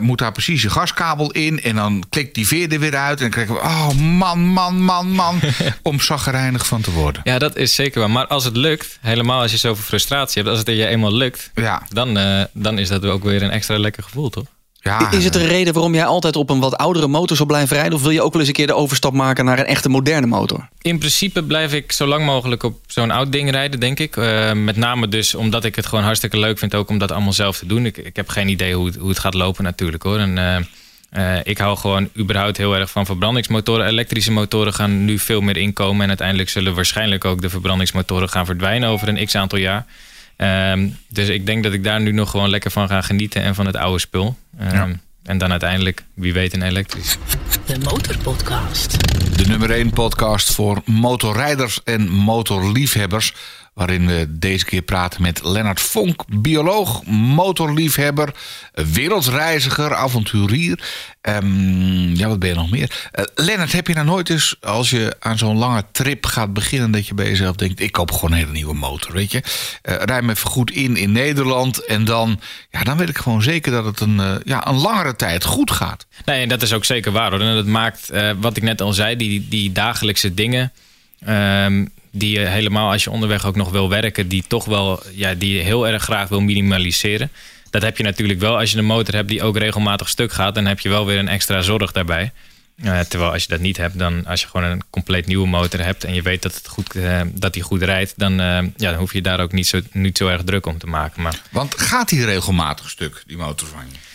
moet daar precies je gaskabel in. En dan klikt die veer er weer uit. En dan krijgen we, oh man, man, man, man. om zaggerijnig van te worden. Ja, dat is zeker waar. Maar als het lukt, helemaal als je zoveel frustratie hebt... als het je eenmaal lukt, Ja, dan, dan is dat ook weer een extra lekker gevoel, toch? Ja. Is het een reden waarom jij altijd op een wat oudere motor zal blijven rijden? Of wil je ook wel eens een keer de overstap maken naar een echte moderne motor? In principe blijf ik zo lang mogelijk op zo'n oud ding rijden, denk ik. Eh, met name dus omdat ik het gewoon hartstikke leuk vind ook om dat allemaal zelf te doen. Ik, ik heb geen idee hoe het, hoe het gaat lopen natuurlijk hoor. En, eh, eh, ik hou gewoon überhaupt heel erg van verbrandingsmotoren. Elektrische motoren gaan nu veel meer inkomen. En uiteindelijk zullen waarschijnlijk ook de verbrandingsmotoren gaan verdwijnen over een x aantal jaar. Ehm, dus ik denk dat ik daar nu nog gewoon lekker van ga genieten en van het oude spul. Ehm, Ja. En dan uiteindelijk, wie weet, een elektrisch. De Motorpodcast. De nummer 1 podcast voor motorrijders en motorliefhebbers. Waarin we deze keer praten met Lennart Vonk, bioloog, motorliefhebber, wereldreiziger, avonturier. Ehm, ja, wat ben je nog meer? Eh, Lennart, heb je nou nooit eens, als je aan zo'n lange trip gaat beginnen, dat je bij jezelf denkt: ik koop gewoon een hele nieuwe motor, weet je? Eh rij me even goed in in Nederland en dan, ja, dan weet ik gewoon zeker dat het een, eh, ja, een langere tijd goed gaat. Nee, en dat is ook zeker waar hoor. En dat maakt, wat ik net al zei, die, die dagelijkse dingen. ehm, die je helemaal als je onderweg ook nog wil werken, die toch wel, ja, die heel erg graag wil minimaliseren. Dat heb je natuurlijk wel als je een motor hebt die ook regelmatig stuk gaat. Dan heb je wel weer een extra zorg daarbij. Eh, terwijl als je dat niet hebt, dan als je gewoon een compleet nieuwe motor hebt en je weet dat, het goed, eh, dat die goed rijdt, dan, eh, ja, dan hoef je daar ook niet zo, niet zo erg druk om te maken. Maar Want gaat die regelmatig stuk, die motor van je?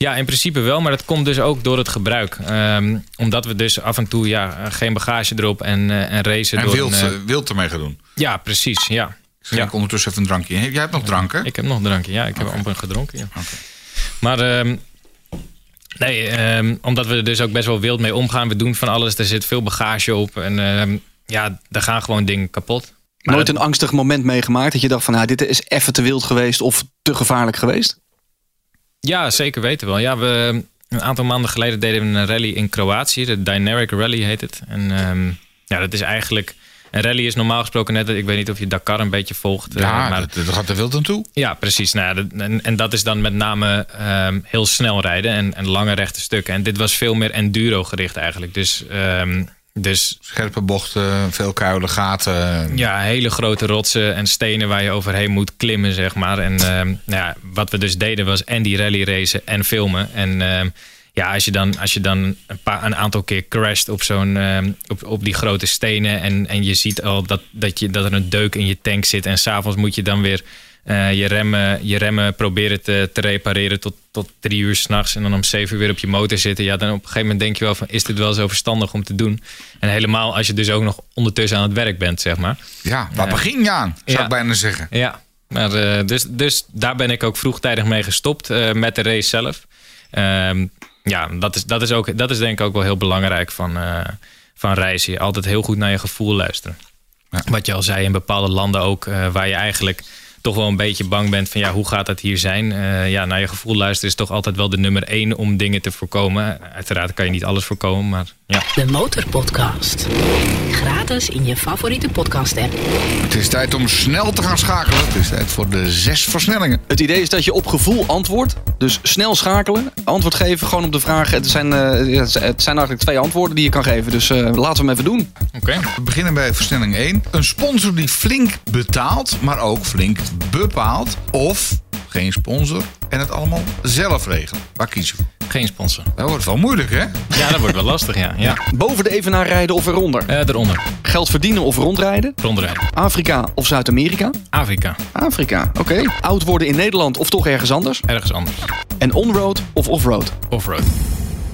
Ja, in principe wel, maar dat komt dus ook door het gebruik. Ehm, omdat we dus af en toe ja, geen bagage erop en, eh, en racen En door wild, een, eh, wild ermee gaan doen. Ja, precies, ja. Ik Ja. ondertussen even een drankje. in. Jij hebt nog drank, hè? Ik heb nog een drankje, ja. Ik heb amper gedronken, ja. Oké. Maar ehm, nee, ehm, omdat we er dus ook best wel wild mee omgaan. We doen van alles, er zit veel bagage op. En ehm, ja, er gaan gewoon dingen kapot. Maar Nooit dat- een angstig moment meegemaakt dat je dacht van nou, dit is even te wild geweest of te gevaarlijk geweest? Ja, zeker weten wel. Ja, we, een aantal maanden geleden deden we een rally in Kroatië. De Dynamic Rally heet het. En ehm, ja, dat is eigenlijk Een rally is normaal gesproken net, ik weet niet of je Dakar een beetje volgt. eh, Ja, maar, dat, dat gaat er wild aan toe. ja, precies. Nou, dat- en, en dat is dan met name ehm, heel snel rijden en, en lange rechte stukken. En dit was veel meer enduro gericht eigenlijk. Dus, ehm, dus Scherpe bochten, veel kuilen, gaten. ja, hele grote rotsen en stenen waar je overheen moet klimmen, zeg maar. En ehm, nou ja, wat we dus deden was en die rally racen en filmen. En ehm, ja, als je dan, als je dan een, paar, een aantal keer crasht op, zo'n, ehm, op, op die grote stenen... en, en je ziet al dat, dat, je, dat er een deuk in je tank zit... en s'avonds moet je dan weer eh, je, remmen, je remmen proberen te, te repareren tot, tot drie uur s'nachts... en dan om zeven uur weer op je motor zitten. Ja, dan op een gegeven moment denk je wel van... is dit wel zo verstandig om te doen? En helemaal als je dus ook nog ondertussen aan het werk bent, zeg maar. Ja, waar begin je aan, zou Ja. ik bijna zeggen. Ja, maar, eh, dus, dus daar ben ik ook vroegtijdig mee gestopt eh, met de race zelf. Ehm, ja, dat is, dat, is ook, dat is denk ik ook wel heel belangrijk van, eh, van reizen. Altijd heel goed naar je gevoel luisteren. Ja. Wat je al zei, in bepaalde landen ook, eh, waar je eigenlijk toch wel een beetje bang bent van ja, hoe gaat dat hier zijn? Eh, ja, naar je gevoel luisteren is toch altijd wel de nummer één om dingen te voorkomen. Uiteraard kan je niet alles voorkomen, maar ja. De Motorpodcast. Gratis in je favoriete podcast-app. Het is tijd om snel te gaan schakelen. Het is tijd voor de zes versnellingen. Het idee is dat je op gevoel antwoordt. Dus snel schakelen. Antwoord geven gewoon op de vragen. Het zijn, eh, het zijn eigenlijk twee antwoorden die je kan geven. Dus eh, laten we hem even doen. Oké. We beginnen bij versnelling 1. Een sponsor die flink betaalt, maar ook flink bepaalt. Of geen sponsor en het allemaal zelf regelen. Waar kiezen we? Geen sponsor. Dat wordt wel moeilijk, hè? Ja, dat wordt wel lastig, ja. ja. Boven de evenaar rijden of eronder. Eh, eronder. Geld verdienen of rondrijden. Rondrijden. Afrika of Zuid-Amerika. Afrika. Afrika, oké. Oud worden in Nederland of toch ergens anders. Ergens anders. En onroad of offroad. Offroad.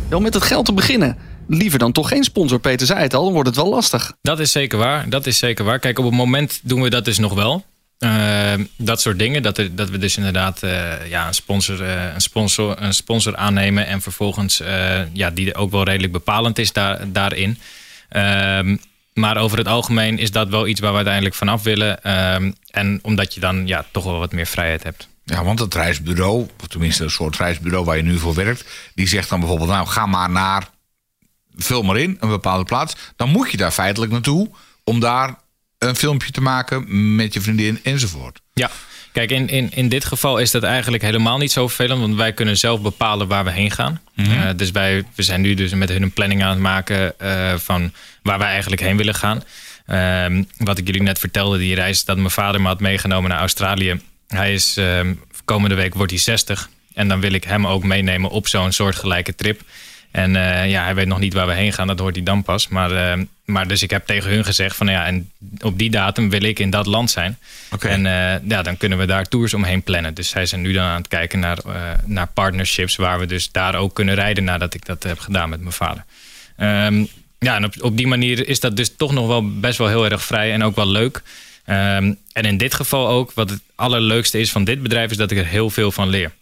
Wel met het geld te beginnen. Liever dan toch geen sponsor, Peter zei het al. Dan wordt het wel lastig. Dat is zeker waar. Dat is zeker waar. Kijk, op het moment doen we dat dus nog wel. Eh, dat soort dingen. Dat, dat we dus inderdaad eh, ja, een, sponsor, eh, een, sponsor, een sponsor aannemen. En vervolgens eh, ja, die ook wel redelijk bepalend is daar, daarin. Ehm, maar over het algemeen is dat wel iets waar we uiteindelijk vanaf willen. Ehm, en omdat je dan ja, toch wel wat meer vrijheid hebt. Ja, want het reisbureau, of tenminste een soort reisbureau waar je nu voor werkt, die zegt dan bijvoorbeeld, nou ga maar naar, vul maar in, een bepaalde plaats. Dan moet je daar feitelijk naartoe om daar een filmpje te maken met je vriendin enzovoort. Ja, kijk, in, in, in dit geval is dat eigenlijk helemaal niet zo vervelend, want wij kunnen zelf bepalen waar we heen gaan. Eh, dus wij we zijn nu dus met hun een planning aan het maken eh, van waar wij eigenlijk heen willen gaan. Ehm, wat ik jullie net vertelde, die reis dat mijn vader me had meegenomen naar Australië. Hij is ehm, komende week wordt hij 60 en dan wil ik hem ook meenemen op zo'n soortgelijke trip. En eh, ja, hij weet nog niet waar we heen gaan, dat hoort hij dan pas. Maar, eh, maar dus ik heb tegen hun gezegd van nou ja, en op die datum wil ik in dat land zijn. Oké. En eh, ja, dan kunnen we daar tours omheen plannen. Dus zij zijn nu dan aan het kijken naar, naar partnerships waar we dus daar ook kunnen rijden nadat ik dat heb gedaan met mijn vader. Ehm, ja, en op, op die manier is dat dus toch nog wel best wel heel erg vrij en ook wel leuk. Ehm, en in dit geval ook, wat het allerleukste is van dit bedrijf, is dat ik er heel veel van leer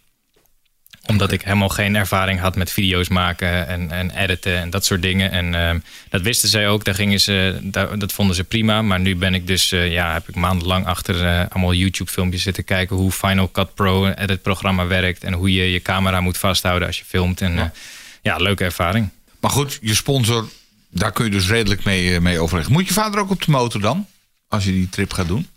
omdat ik helemaal geen ervaring had met video's maken en, en editen en dat soort dingen. En ehm, dat wisten zij ook. Daar gingen ze, daar, dat vonden ze prima. Maar nu ben ik dus, eh, ja, heb ik maandenlang achter eh, allemaal YouTube-filmpjes zitten kijken hoe Final Cut Pro, een edit-programma werkt. En hoe je je camera moet vasthouden als je filmt. En ja, ja leuke ervaring. Maar goed, je sponsor, daar kun je dus redelijk mee, eh, mee overleggen. Moet je vader ook op de motor dan? Als je die trip gaat doen?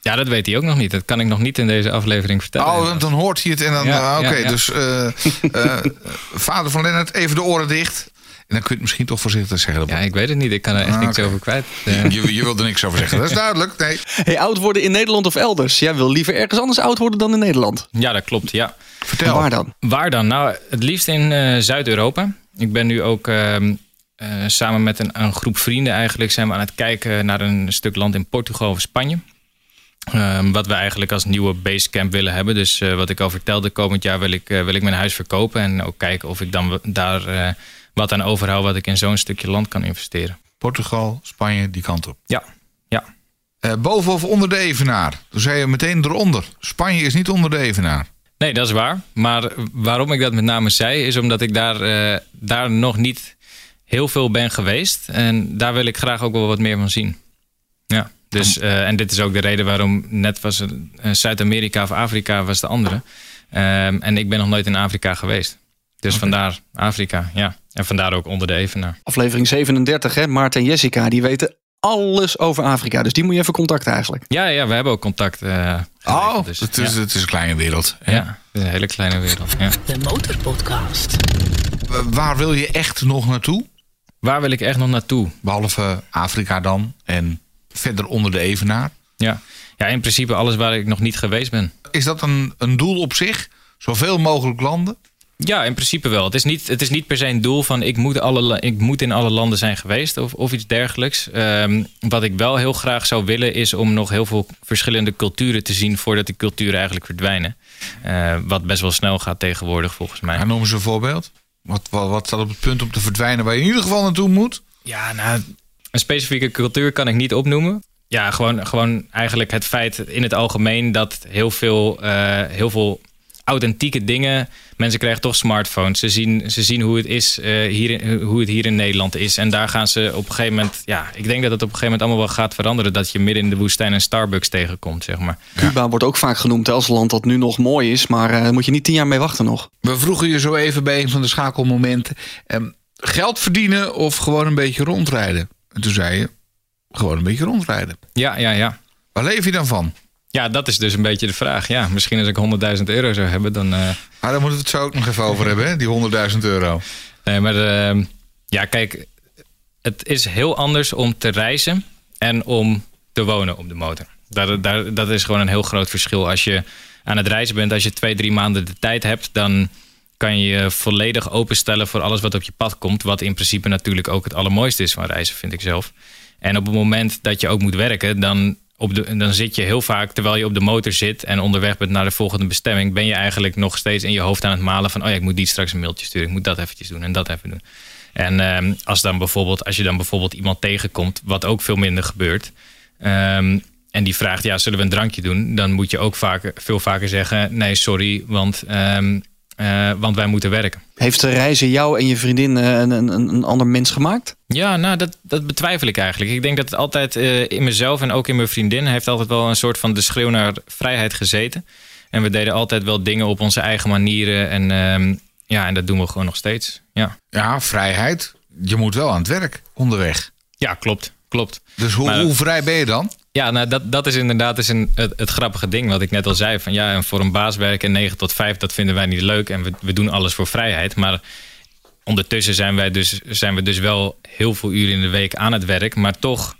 Ja, dat weet hij ook nog niet. Dat kan ik nog niet in deze aflevering vertellen. Oh, dan hoort hij het en dan... Ja, ah, Oké, ja, ja. dus eh, eh, vader van Lennart, even de oren dicht. En dan kun je het misschien toch voorzichtig zeggen. Ja, ik weet het niet. Ik kan er echt Ah, niks over kwijt. Eh, Je, je wilt er niks over zeggen, dat is duidelijk. Nee. Hey, oud worden in Nederland of elders? Jij wil liever ergens anders oud worden dan in Nederland. ja, dat klopt. Ja. En Vertel. waar dan? Waar dan? Nou, het liefst in eh, Zuid-Europa. Ik ben nu ook ehm, eh, samen met een, een groep vrienden eigenlijk zijn we aan het kijken naar een stuk land in Portugal of Spanje. Ehm, wat we eigenlijk als nieuwe basecamp willen hebben. Dus eh, wat ik al vertelde, komend jaar wil ik, eh, wil ik mijn huis verkopen. En ook kijken of ik dan daar eh, wat aan overhoud wat ik in zo'n stukje land kan investeren. Portugal, Spanje, die kant op. Ja, ja. Boven of onder de evenaar? Toen zei je meteen eronder. Spanje is niet onder de evenaar. Nee, dat is waar. Maar waarom ik dat met name zei, is omdat ik daar, daar nog niet heel veel ben geweest. En daar wil ik graag ook wel wat meer van zien. Ja, dus, eh, en dit is ook de reden waarom net was het, eh, Zuid-Amerika of Afrika was de andere. Ehm, en ik ben nog nooit in Afrika geweest. Dus vandaar Afrika, ja. En vandaar ook onder de evenaar. Aflevering 37, hè? Maarten en Jessica, die weten alles over Afrika. Dus die moet je even contacten eigenlijk. Ja, ja we hebben ook contact. eh, Oh, dus, het, is, ja. het is een kleine wereld. hè? Ja, het is een hele kleine wereld. Ja. De Motorpodcast. Waar wil je echt nog naartoe? Waar wil ik echt nog naartoe? Behalve Afrika dan en verder onder de Evenaar. Ja. ja, in principe alles waar ik nog niet geweest ben. Is dat een, een doel op zich? Zoveel mogelijk landen? Ja, in principe wel. Het is niet, het is niet per se een doel van ik moet, alle, ik moet in alle landen zijn geweest of, of iets dergelijks. Ehm, wat ik wel heel graag zou willen is om nog heel veel verschillende culturen te zien voordat die culturen eigenlijk verdwijnen. Eh, wat best wel snel gaat tegenwoordig volgens mij. Ja, noem eens een voorbeeld. Wat, wat, wat staat op het punt om te verdwijnen waar je in ieder geval naartoe moet? Ja, nou, een specifieke cultuur kan ik niet opnoemen. Ja, gewoon, gewoon eigenlijk het feit in het algemeen dat heel veel, eh, heel veel authentieke dingen. Mensen krijgen toch smartphones. Ze zien, ze zien hoe, het is, eh, hier, in- hoe het hier in Nederland is. En daar gaan ze op een gegeven moment. Ja, ik denk dat het op een gegeven moment allemaal wel gaat veranderen. Dat je midden in de woestijn een Starbucks tegenkomt, zeg maar. Cuba wordt ook vaak genoemd hè, als een land dat nu nog mooi is. Maar eh, daar moet je niet tien jaar mee wachten nog. We vroegen je zo even bij een van de schakelmomenten. ehm, geld verdienen of gewoon een beetje rondrijden? En toen zei je, gewoon een beetje rondrijden. Ja, ja, ja. Waar leef je dan van? Ja, dat is dus een beetje de vraag. Ja, misschien als ik 100.000 euro zou hebben, dan. eh, Maar daar moeten we het zo ook nog even over hebben, hè? die 100.000 euro. Nee, maar ehm, ja, kijk, het is heel anders om te reizen en om te wonen op de motor. Daar, dat is gewoon een heel groot verschil. Als je aan het reizen bent, als je twee, drie maanden de tijd hebt, dan kan je je volledig openstellen voor alles wat op je pad komt. Wat in principe natuurlijk ook het allermooiste is van reizen, vind ik zelf. En op het moment dat je ook moet werken, dan, op de, dan zit je heel vaak, terwijl je op de motor zit en onderweg bent naar de volgende bestemming, ben je eigenlijk nog steeds in je hoofd aan het malen van, oh ja, ik moet die straks een mailtje sturen, ik moet dat eventjes doen en dat even doen. En ehm, als, dan bijvoorbeeld, als je dan bijvoorbeeld iemand tegenkomt, wat ook veel minder gebeurt, ehm, en die vraagt, ja, zullen we een drankje doen? Dan moet je ook vaker, veel vaker zeggen, nee, sorry, want, ehm, eh, want wij moeten werken. Heeft de reizen jou en je vriendin eh, een, een, een ander mens gemaakt? Ja, nou, dat, dat betwijfel ik eigenlijk. Ik denk dat het altijd eh, in mezelf en ook in mijn vriendin... heeft altijd wel een soort van de schreeuw naar vrijheid gezeten. En we deden altijd wel dingen op onze eigen manieren. En, ehm, ja, en dat doen we gewoon nog steeds. Ja, Ja, vrijheid. Je moet wel aan het werk onderweg. ja klopt. klopt. Dus hoe, Maar- hoe vrij ben je dan? Ja, nou, dat, dat is inderdaad is een, het, grappige ding wat ik net al zei. Van, ja, en voor een baas werken 9 tot 5, dat vinden wij niet leuk. En we, we doen alles voor vrijheid. Maar ondertussen zijn, wij dus, zijn we dus wel heel veel uren in de week aan het werk. Maar toch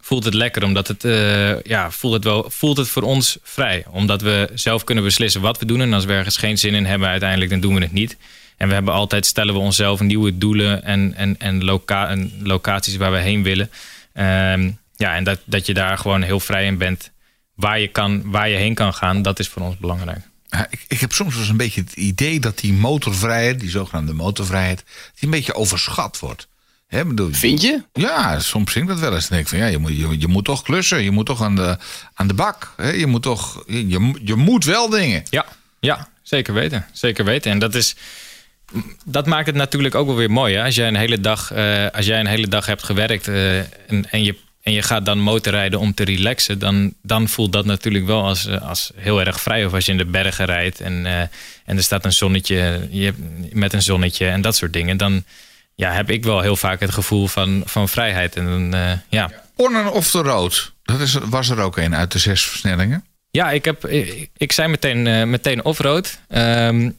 voelt het lekker, omdat het, eh, ja, voelt het, wel, voelt het voor ons vrij. Omdat we zelf kunnen beslissen wat we doen. En als we ergens geen zin in hebben uiteindelijk, dan doen we het niet. En we hebben altijd, stellen we onszelf nieuwe doelen en, en, en, loca en locaties waar we heen willen. Ehm, ja, en dat, dat je daar gewoon heel vrij in bent. Waar je, kan, waar je heen kan gaan, dat is voor ons belangrijk. Ja, ik, ik heb soms wel eens een beetje het idee dat die motorvrijheid, die zogenaamde motorvrijheid, die een beetje overschat wordt. Hè, bedoel, Vind je? Ja, soms ik dat wel eens. Denk ik van ja, je moet, je, je moet toch klussen, je moet toch aan de, aan de bak. Hè? Je moet toch, je, je, je moet wel dingen. Ja, ja, zeker weten. Zeker weten. En dat is. Dat maakt het natuurlijk ook wel weer mooi. Hè? Als, jij een hele dag, eh, als jij een hele dag hebt gewerkt eh, en, en, je, en je gaat dan motorrijden om te relaxen, dan, dan voelt dat natuurlijk wel als, eh, als heel erg vrij. Of als je in de bergen rijdt en, eh, en er staat een zonnetje je, hebt- met een zonnetje en dat soort dingen. Dan ja, heb ik wel heel vaak het gevoel van, van vrijheid. En dan, eh, ja. Of the road. Dat is, was er ook een uit de zes versnellingen. Ja, ik, heb, ik, ik zei meteen, meteen offroad. Ehm,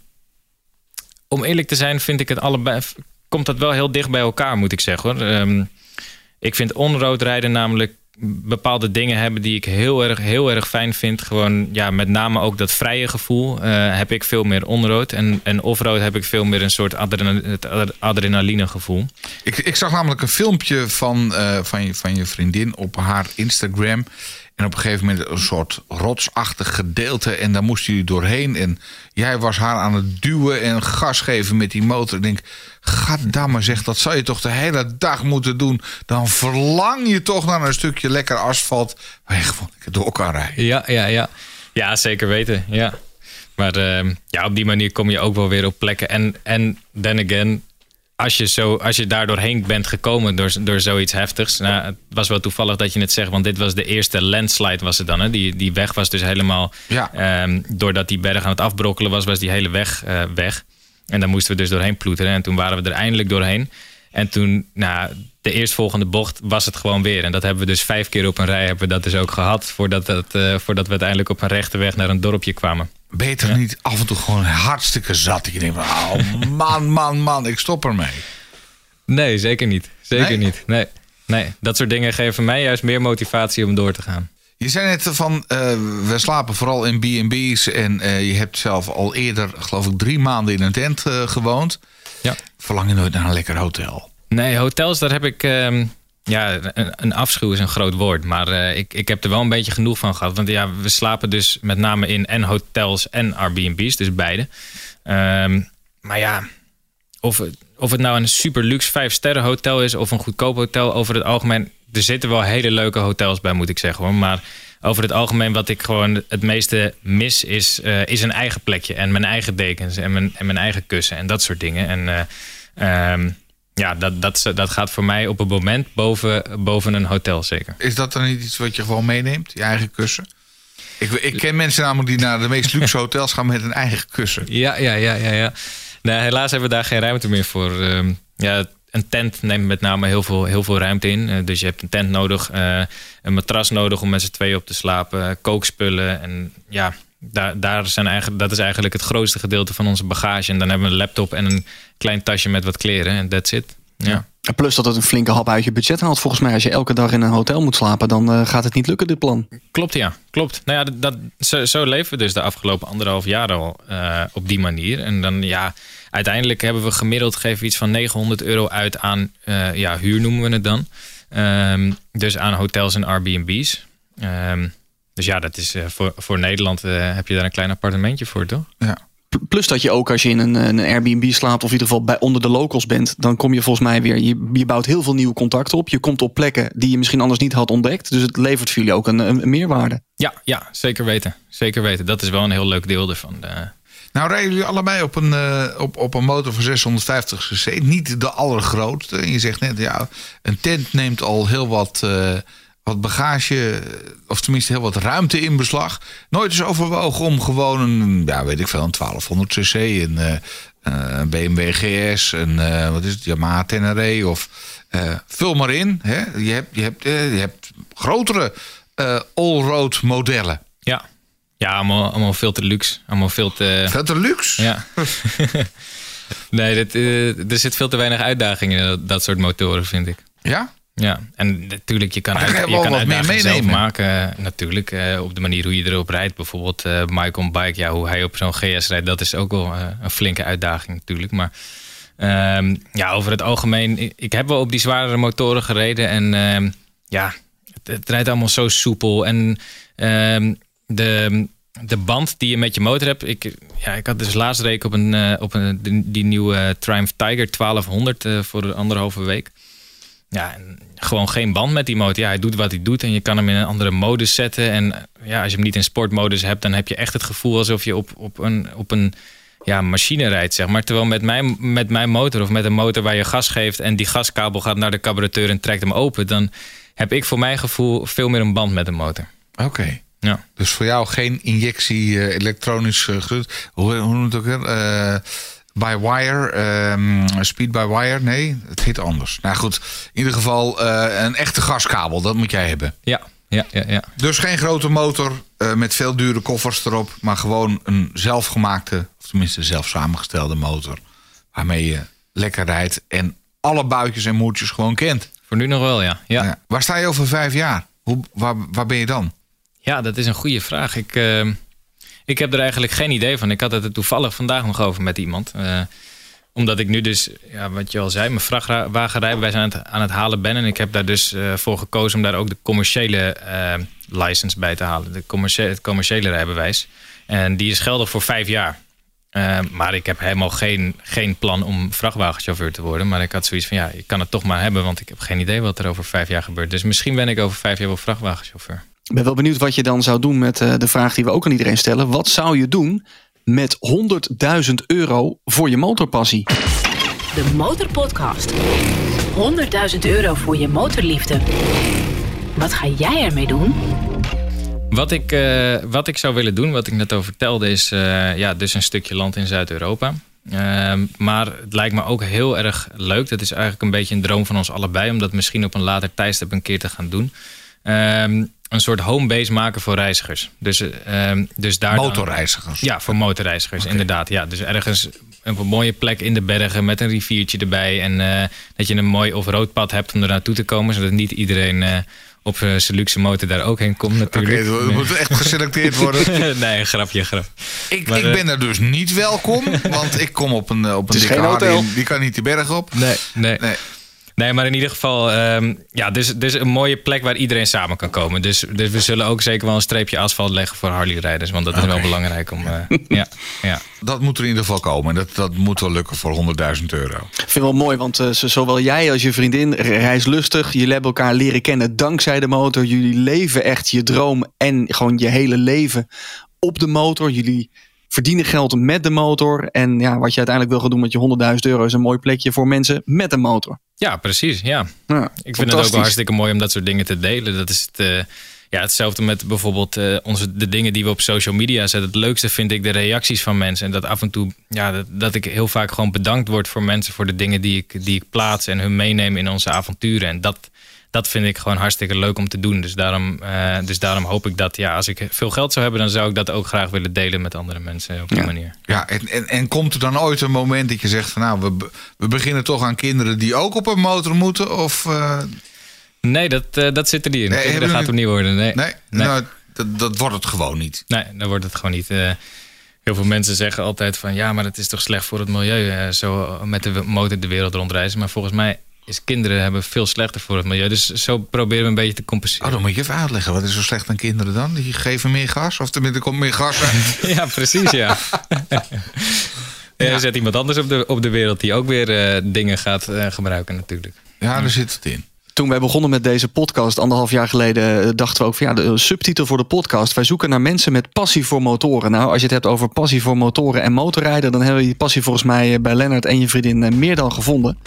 om eerlijk te zijn vind ik het allebei... komt dat wel heel dicht bij elkaar, moet ik zeggen. hoor. Ehm, ik vind onroad rijden namelijk bepaalde dingen hebben die ik heel erg, heel erg fijn vind. Gewoon, ja, met name ook dat vrije gevoel eh, heb ik veel meer onroad. En, en offroad heb ik veel meer een soort adrena- het adrenaline gevoel. Ik, ik zag namelijk een filmpje van, eh, van, je, van je vriendin op haar Instagram. En op een gegeven moment een soort rotsachtig gedeelte. En daar moest jullie doorheen. En jij was haar aan het duwen en gas geven met die motor. Ik denk, gaddamme zeg, dat zou je toch de hele dag moeten doen. Dan verlang je toch naar een stukje lekker asfalt. Waar je gewoon lekker door kan rijden. Ja, ja, ja. Ja, zeker weten. Ja. Maar ehm, ja, op die manier kom je ook wel weer op plekken. En, en then again, als je, zo, als je daar doorheen bent gekomen door, door zoiets heftigs. Nou, het was wel toevallig dat je het zegt, want dit was de eerste landslide was het dan. Hè? Die, die weg was dus helemaal, Ja. ehm, doordat die berg aan het afbrokkelen was, was die hele weg eh, weg. En daar moesten we dus doorheen ploeteren. En toen waren we er eindelijk doorheen. En toen, nou, de eerstvolgende bocht was het gewoon weer. En dat hebben we dus vijf keer op een rij hebben we dat dus ook gehad. Voordat, dat, eh, voordat we uiteindelijk op een rechte weg naar een dorpje kwamen. Toch niet af en toe gewoon hartstikke zat? Denkt van, oh man, man, man, ik stop ermee. Nee, zeker niet. Zeker Nee? niet. Nee. nee, dat soort dingen geven mij juist meer motivatie om door te gaan. Je zei net van, eh, we slapen vooral in B&B's. En eh, je hebt zelf al eerder, geloof ik, drie maanden in een tent eh, gewoond. Ja. Verlang je nooit naar een lekker hotel? Nee, hotels, daar heb ik. ehm, ja, een, een afschuw is een groot woord. Maar ik, ik heb er wel een beetje genoeg van gehad. Want ja, we slapen dus met name in en hotels en Airbnb's, dus beide. Ehm, maar ja, of, het- of het nou een super luxe vijf sterren hotel is of een goedkoop hotel, over het algemeen. Er zitten wel hele leuke hotels bij, moet ik zeggen hoor. Maar over het algemeen, wat ik gewoon het meeste mis, is, eh, is een eigen plekje. En mijn eigen dekens en mijn, en mijn eigen kussen en dat soort dingen. En eh, ehm, ja, dat, dat, dat gaat voor mij op een moment boven, boven een hotel zeker. Is dat dan niet iets wat je gewoon meeneemt? Je eigen kussen? Ik, ik ken mensen namelijk die naar de meest luxe hotels gaan met een eigen kussen. Ja, ja, ja, ja. ja. Nee, helaas hebben we daar geen ruimte meer voor. Ehm, ja, een tent neemt met name heel veel, heel veel ruimte in. Eh, dus je hebt een tent nodig, eh, een matras nodig om met z'n tweeën op te slapen, kookspullen. En ja, daar, daar zijn eigenlijk, dat is eigenlijk het grootste gedeelte van onze bagage. En dan hebben we een laptop en een klein tasje met wat kleren. En that's it. Ja. En Plus dat het een flinke hap uit je budget haalt. Volgens mij, als je elke dag in een hotel moet slapen, dan eh, gaat het niet lukken, dit plan. Klopt, ja. Klopt. Nou ja, dat, dat, zo, zo leven we dus de afgelopen anderhalf jaar al op die manier. En dan ja, uiteindelijk hebben we gemiddeld gegeven we iets van 900 euro uit aan eh, ja, huur noemen we het dan. Ehm, dus aan hotels en Airbnb's. Ehm, dus ja, dat is eh, voor, voor Nederland eh, heb je daar een klein appartementje voor, toch? Ja. Plus dat je ook als je in een, een Airbnb slaapt, of in ieder geval bij onder de locals bent, dan kom je volgens mij weer. Je, je bouwt heel veel nieuwe contacten op. Je komt op plekken die je misschien anders niet had ontdekt. Dus het levert voor jullie ook een, een, meerwaarde. Ja, ja, zeker weten. Zeker weten. Dat is wel een heel leuk deel ervan. Nou rijden jullie allebei op een, eh, op, op een motor van 650 cc. Niet de allergrootste. En je zegt net, ja, een tent neemt al heel wat, eh, wat bagage... eh, of tenminste heel wat ruimte in beslag. Nooit eens overwogen om gewoon een, ja, weet ik veel, een 1200 cc... een, BMW GS, een, wat is het, Yamaha Tenere... of vul maar in. Hè? Je, hebt, je, hebt, je hebt grotere all-road modellen. ja, ja allemaal, allemaal veel te luxe. Allemaal veel te... Dat een luxe? Ja. nee, dit, eh, er zit veel te weinig uitdaging in dat, dat soort motoren, vind ik. Ja? Ja, en natuurlijk, je kan, uit, je kan uitdagingen zelf maken. eh, natuurlijk, eh, op de manier hoe je erop rijdt. Bijvoorbeeld Mike on Bike, ja, hoe hij op zo'n GS rijdt, dat is ook wel een flinke uitdaging natuurlijk. Maar ehm, ja, over het algemeen, ik, ik heb wel op die zwaardere motoren gereden. En ehm, ja, het, het rijdt allemaal zo soepel. En ehm, de, de band die je met je motor hebt. Ik, ja, ik had dus laatst reek op, een, eh, op een, die, nieuwe Triumph Tiger 1200 eh, voor de anderhalve week. Ja, gewoon geen band met die motor. Ja, hij doet wat hij doet en je kan hem in een andere modus zetten. En eh, ja, als je hem niet in sportmodus hebt, dan heb je echt het gevoel alsof je op, op een, op een ja, machine rijdt, zeg maar. Terwijl met mijn, met mijn motor of met een motor waar je gas geeft en die gaskabel gaat naar de carburateur en trekt hem open, dan heb ik voor mijn gevoel veel meer een band met de motor. Oké. Ja. Dus voor jou geen injectie eh, elektronisch uh, hoe, hoe noemt het ook weer? Eh, by wire, ehm, speed by wire. Nee, het heet anders. Nou goed, in ieder geval een echte gaskabel, dat moet jij hebben. Ja, ja, ja, ja. Dus geen grote motor met veel dure koffers erop, maar gewoon een zelfgemaakte, of tenminste zelf samengestelde motor. Waarmee je lekker rijdt en alle buitjes en moertjes gewoon kent. Voor nu nog wel, ja. Ja, Ja. Waar sta je over vijf jaar? Hoe, waar, waar ben je dan? Ja dat is een goede vraag. Ik, eh, ik heb er eigenlijk geen idee van. Ik had het er toevallig vandaag nog over met iemand. Eh, omdat ik nu dus, ja, wat je al zei, mijn vrachtwagenrijbewijs aan het, aan het halen ben. En ik heb daar dus eh, voor gekozen om daar ook de commerciële eh, license bij te halen. De commerciële, het commerciële rijbewijs. En die is geldig voor vijf jaar. Uh, maar ik heb helemaal geen, geen plan om vrachtwagenchauffeur te worden. Maar ik had zoiets van, ja, ik kan het toch maar hebben... want ik heb geen idee wat er over vijf jaar gebeurt. Dus misschien ben ik over vijf jaar wel vrachtwagenchauffeur. Ik ben wel benieuwd wat je dan zou doen met uh, de vraag die we ook aan iedereen stellen. Wat zou je doen met 100.000 euro voor je motorpassie? De Motorpodcast. 100.000 euro voor je motorliefde. Wat ga jij ermee doen? Wat ik, uh, wat ik zou willen doen, wat ik net al vertelde, is uh, ja, dus een stukje land in Zuid-Europa. Ehm, maar het lijkt me ook heel erg leuk. Dat is eigenlijk een beetje een droom van ons allebei. Om dat misschien op een later tijdstip een keer te gaan doen. Ehm, een soort homebase maken voor reizigers. Dus, ehm, dus daar dan- Motorreizigers. ja, voor motorreizigers, inderdaad. Ja, dus ergens een mooie plek in de bergen met een riviertje erbij. En eh, dat je een mooi off-road pad hebt om er naartoe te komen. Zodat niet iedereen eh, op eh, zijn luxe motor daar ook heen komt Oké, natuurlijk. het moet echt geselecteerd worden. nee, grapje, grap. Ik, Maar, ik eh, ben er dus niet welkom, want ik kom op een, eh, op een dikke hotel. Die kan niet de berg op. Nee, nee. Nee. Nee, maar in ieder geval, ehm, ja, dus, dus een mooie plek waar iedereen samen kan komen. Dus, dus we zullen ook zeker wel een streepje asfalt leggen voor Harley-rijders. Want dat is wel belangrijk om. eh, ja, ja. Dat moet er in ieder geval komen. En dat, dat moet wel lukken voor 100.000 euro. Ik vind het wel mooi, want eh, zo- zowel jij als je vriendin reislustig. Jullie hebben elkaar leren kennen dankzij de motor. Jullie leven echt je droom en gewoon je hele leven op de motor. Jullie verdienen geld met de motor. En ja, wat je uiteindelijk wil gaan doen met je 100.000 euro is een mooi plekje voor mensen met een motor. ja, precies. Ja. Ja, Ik vind het ook wel hartstikke mooi om dat soort dingen te delen. Dat is het, eh, ja, hetzelfde met bijvoorbeeld eh, onze, de dingen die we op social media zetten. Het leukste vind ik de reacties van mensen. En dat af en toe, ja, dat, dat ik heel vaak gewoon bedankt word voor mensen voor de dingen die ik, die ik plaats en hun meeneem in onze avonturen. En dat, dat vind ik gewoon hartstikke leuk om te doen. Dus daarom, eh, dus daarom hoop ik dat, ja, als ik veel geld zou hebben, dan zou ik dat ook graag willen delen met andere mensen op die Ja. manier. Ja, en, en, en komt er dan ooit een moment dat je zegt van nou, we, we beginnen toch aan kinderen die ook op een motor moeten? Of eh, Nee, dat, eh, dat zit er niet in. Nee, dat gaat hem niet worden. Nee, nee, Nee. Nou, dat, dat wordt het gewoon niet. Nee, dan wordt het gewoon niet. eh, heel veel mensen zeggen altijd van ja, maar het is toch slecht voor het milieu. zo met de motor de wereld rondreizen. Maar volgens mij is kinderen hebben veel slechter voor het milieu. Dus zo proberen we een beetje te Oh, compenseren. dan moet je even uitleggen. Wat is zo slecht aan kinderen dan? Die geven meer gas? Of tenminste, er komt meer gas uit? Ja, precies, ja. ja. Er zet iemand anders op de, op de wereld die ook weer eh, dingen gaat eh, gebruiken natuurlijk. Ja, daar zit het in. Toen wij begonnen met deze podcast, anderhalf jaar geleden, eh, dachten we ook van ja, de subtitel voor de podcast. Wij zoeken naar mensen met passie voor motoren. Nou, als je het hebt over passie voor motoren en motorrijden, dan hebben we die passie volgens mij eh, bij Lennart en je vriendin eh, meer dan gevonden.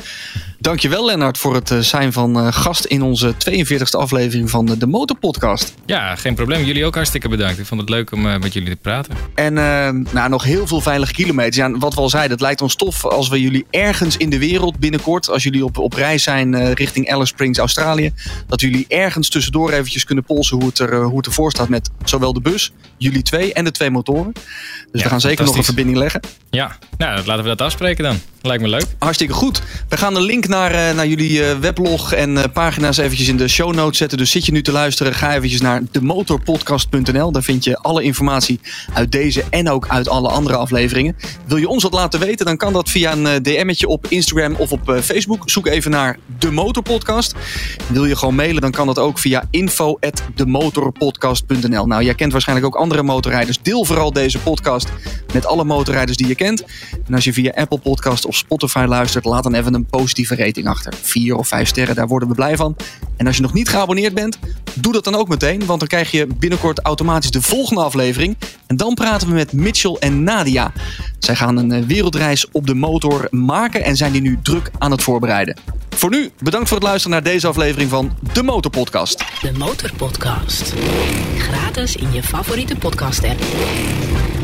Dankjewel Lennart voor het eh, zijn van eh, gast in onze 42e aflevering van de, Motorpodcast. Ja, geen probleem. Jullie ook hartstikke bedankt. Ik vond het leuk om eh, met jullie te praten. En eh, nou, nog heel veel veilige kilometers. Ja, wat we al zeiden, het lijkt ons tof als we jullie ergens in de wereld binnenkort, als jullie op, op reis zijn eh, richting Alice Springs, Australië, dat jullie ergens tussendoor eventjes kunnen polsen hoe het, er, eh, hoe het ervoor staat met zowel de bus, jullie twee en de twee motoren. Dus Ja, we gaan zeker nog een verbinding leggen. Ja, nou, laten we dat afspreken dan. Lijkt me leuk. Hartstikke goed. We gaan een link naar, eh, naar jullie eh, weblog en pagina's eventjes in de show notes zetten. Dus zit je nu te luisteren, ga eventjes naar demotorpodcast.nl. Daar vind je alle informatie uit deze en ook uit alle andere afleveringen. Wil je ons wat laten weten, dan kan dat via een DM'tje op Instagram of op Facebook. Zoek even naar De Motorpodcast. Wil je gewoon mailen, dan kan dat ook via info.demotorpodcast.nl. Nou, jij kent waarschijnlijk ook andere motorrijders. Deel vooral deze podcast met alle motorrijders die je kent. En als je via Apple Podcast of Spotify luistert, laat dan even een positieve rating achter. Vier of vijf sterren, daar worden we blij van. En als je nog niet geabonneerd bent, doe dat dan ook meteen. Want dan krijg je binnenkort automatisch de volgende aflevering. En dan praten we met Mitchell en Nadia. Zij gaan een eh, wereldreis op de motor maken en zijn die nu druk aan het voorbereiden. Voor nu, bedankt voor het luisteren naar deze aflevering van De Motorpodcast. De Motorpodcast. Gratis in je favoriete podcast app.